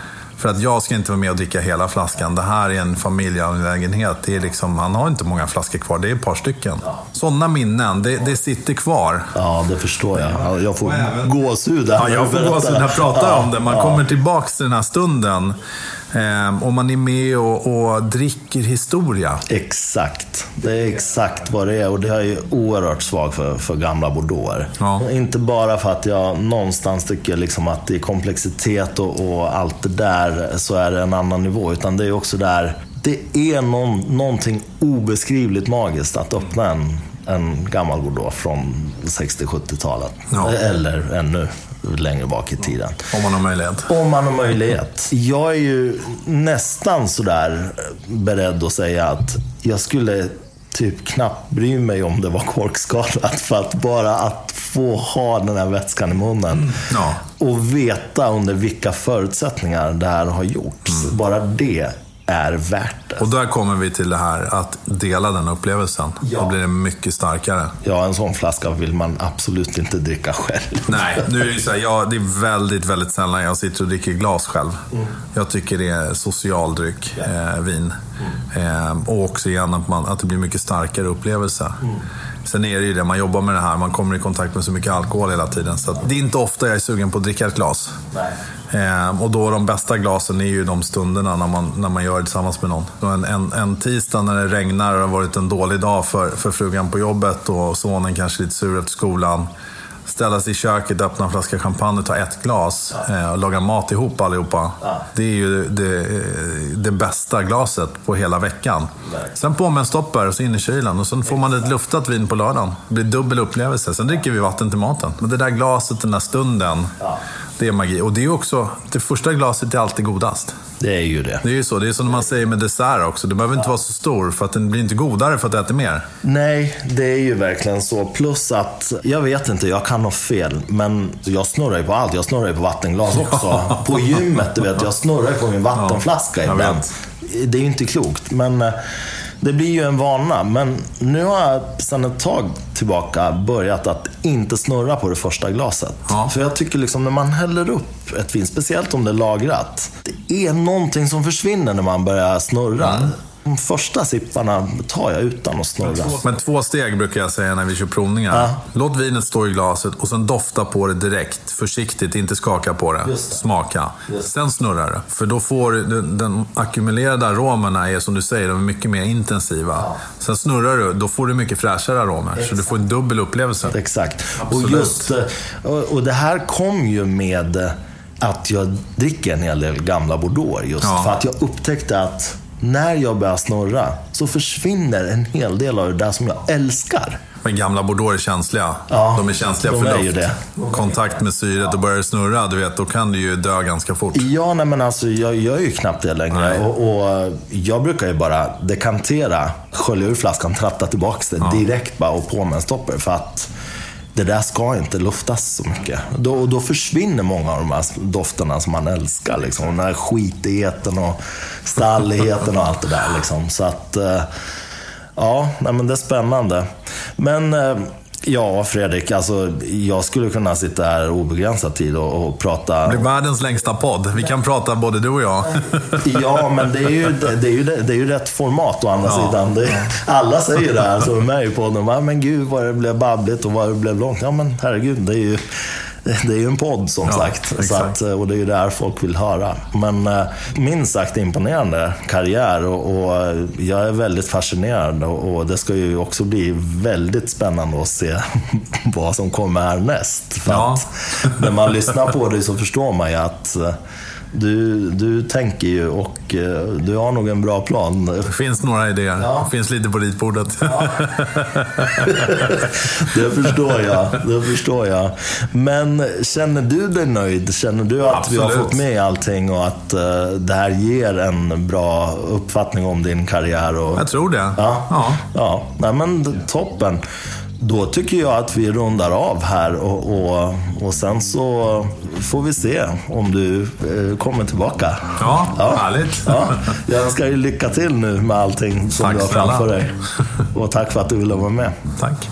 För att jag ska inte vara med och dricka hela flaskan. Det här är en familjeangelägenhet. Det är liksom, han har inte många flaskor kvar, det är ett par stycken. Ja. Sådana minnen, det, det, sitter kvar.
Ja, det förstår jag. Jag får gåshud
Ja, jag får gåshud när jag pratar ja. om det. Man kommer tillbaka till den här stunden. Eh, och man är med och, och, dricker historia.
Exakt. Det är exakt vad det är. Och det är ju oerhört svag för, för gamla bordeauxer. Ja. Inte bara för att jag någonstans tycker liksom att i komplexitet och, och, allt det där så är det en annan nivå. Utan det är också där, det är någon, någonting obeskrivligt magiskt att öppna en, en gammal bordeaux från 60-70-talet. Ja. Eller ännu längre bak i tiden.
Om man har möjlighet.
Om man har möjlighet. Jag är ju nästan sådär beredd att säga att jag skulle typ knappt bry mig om det var korkskadat. För att bara att få ha den här vätskan i munnen mm. ja. och veta under vilka förutsättningar det här har gjorts. Mm. Bara det är värt det.
Och där kommer vi till det här att dela den upplevelsen. Ja. Då blir det mycket starkare.
Ja, en sån flaska vill man absolut inte dricka själv.
Nej, nu är det så här, ja, det är väldigt, väldigt sällan jag sitter och dricker glas själv. Mm. Jag tycker det är socialdryck, yeah. eh, vin. Mm. Eh, och också igen att, man, att det blir mycket starkare upplevelse. Mm. Sen är det ju det, man jobbar med det här, man kommer i kontakt med så mycket alkohol hela tiden. Så det är inte ofta jag är sugen på att dricka ett glas. Eh, och då de bästa glasen är ju de stunderna när man, när man gör det tillsammans med någon. En, en, en tisdag när det regnar och det har varit en dålig dag för, för frugan på jobbet och sonen kanske lite sur efter skolan. Ställa sig i köket, öppna en flaska champagne, ta ett glas eh, och laga mat ihop allihopa. Det är ju det, eh, det bästa glaset på hela veckan. Sen på med en stoppar och så in i kylen och sen får man ett luftat vin på lördagen. Det blir dubbel upplevelse. Sen dricker vi vatten till maten. Men det där glaset, den där stunden, det är magi. Och det är också, det första glaset är alltid godast.
Det är ju det.
Det är ju så. Det är som man säger med dessert också. Det behöver inte vara så stor för att den blir inte godare för att du äter mer.
Nej, det är ju verkligen så. Plus att, jag vet inte, jag kan ha fel, men jag snurrar ju på allt. Jag snurrar ju på vattenglas också. På gymmet, du vet, jag snurrar ju på min vattenflaska
jag
ibland. Det är ju inte klokt, men eh, det blir ju en vana. Men nu har jag sedan ett tag tillbaka börjat att inte snurra på det första glaset.
Ja.
För jag tycker liksom när man häller upp ett vin, speciellt om det är lagrat, det är någonting som försvinner när man börjar snurra.
Mm.
De första sipparna tar jag utan att snurra.
Men två steg brukar jag säga när vi kör provningar.
Ja.
Låt vinet stå i glaset och sen dofta på det direkt. Försiktigt, inte skaka på det.
Det.
Smaka. Sen snurrar det. För då får du- den ackumulerade aromerna är som du säger, de är mycket mer intensiva. Sen snurrar du, då får du mycket fräschare aromer. Så du får en dubbel upplevelse.
Exakt. Och, just, eh, och, det här kom ju med att jag dricker en hel del gamla Bordeaux. Just
Ja.
för att jag upptäckte att när jag börjar snurra så försvinner en hel del av det där som jag älskar.
Men gamla Bordeaux är känsliga.
Ja,
de är känsliga
de
för luft. Kontakt med syret och börjar det snurra, du vet, då kan du ju dö ganska fort.
Ja, nej men alltså jag gör ju knappt det längre. Och, och jag brukar ju bara dekantera, skölja ur flaskan, tratta tillbaka det direkt bara och på med en stopper. För att det där ska inte luftas så mycket. Då, och då försvinner många av de här dofterna som man älskar. Liksom. Den här skitigheten och stalligheten och allt det där. Liksom. Så att, eh, ja, men det är spännande. Men eh, ja, Fredrik, alltså, jag skulle kunna sitta här obegränsad tid och, och prata.
Det blir världens längsta podd. Vi kan prata både du och jag.
Ja, men det är ju, det är ju, det är ju rätt format å andra
Ja.
sidan. Det, alla säger det här som är med i podden. Men gud vad det blev babbligt och vad det blev långt. Ja, men herregud, det är ju, det är ju en podd som
Ja,
sagt. Så att, och det är ju det här folk vill höra. Men eh, minst sagt imponerande karriär och, och jag är väldigt fascinerad. Och, och det ska ju också bli väldigt spännande att se vad som kommer härnäst. För
Ja.
när man lyssnar på dig så förstår man ju att eh, du, du tänker ju och eh, du har nog en bra plan.
Det finns några idéer.
Ja.
Det finns lite på ritbordet.
Det förstår jag. Det förstår jag. Men känner du dig nöjd? Känner du att vi har
Absolut.
fått med allting och att eh, det här ger en bra uppfattning om din karriär? Och...
Jag tror det.
Ja,
Ja.
ja. Nej, men toppen. Då tycker jag att vi rundar av här och, och, och sen så får vi se om du eh, kommer tillbaka.
Ja, härligt.
Ja, jag önskar dig lycka till nu med allting som
Tack
du har
snälla.
framför dig. Och tack för att du ville vara med.
Tack.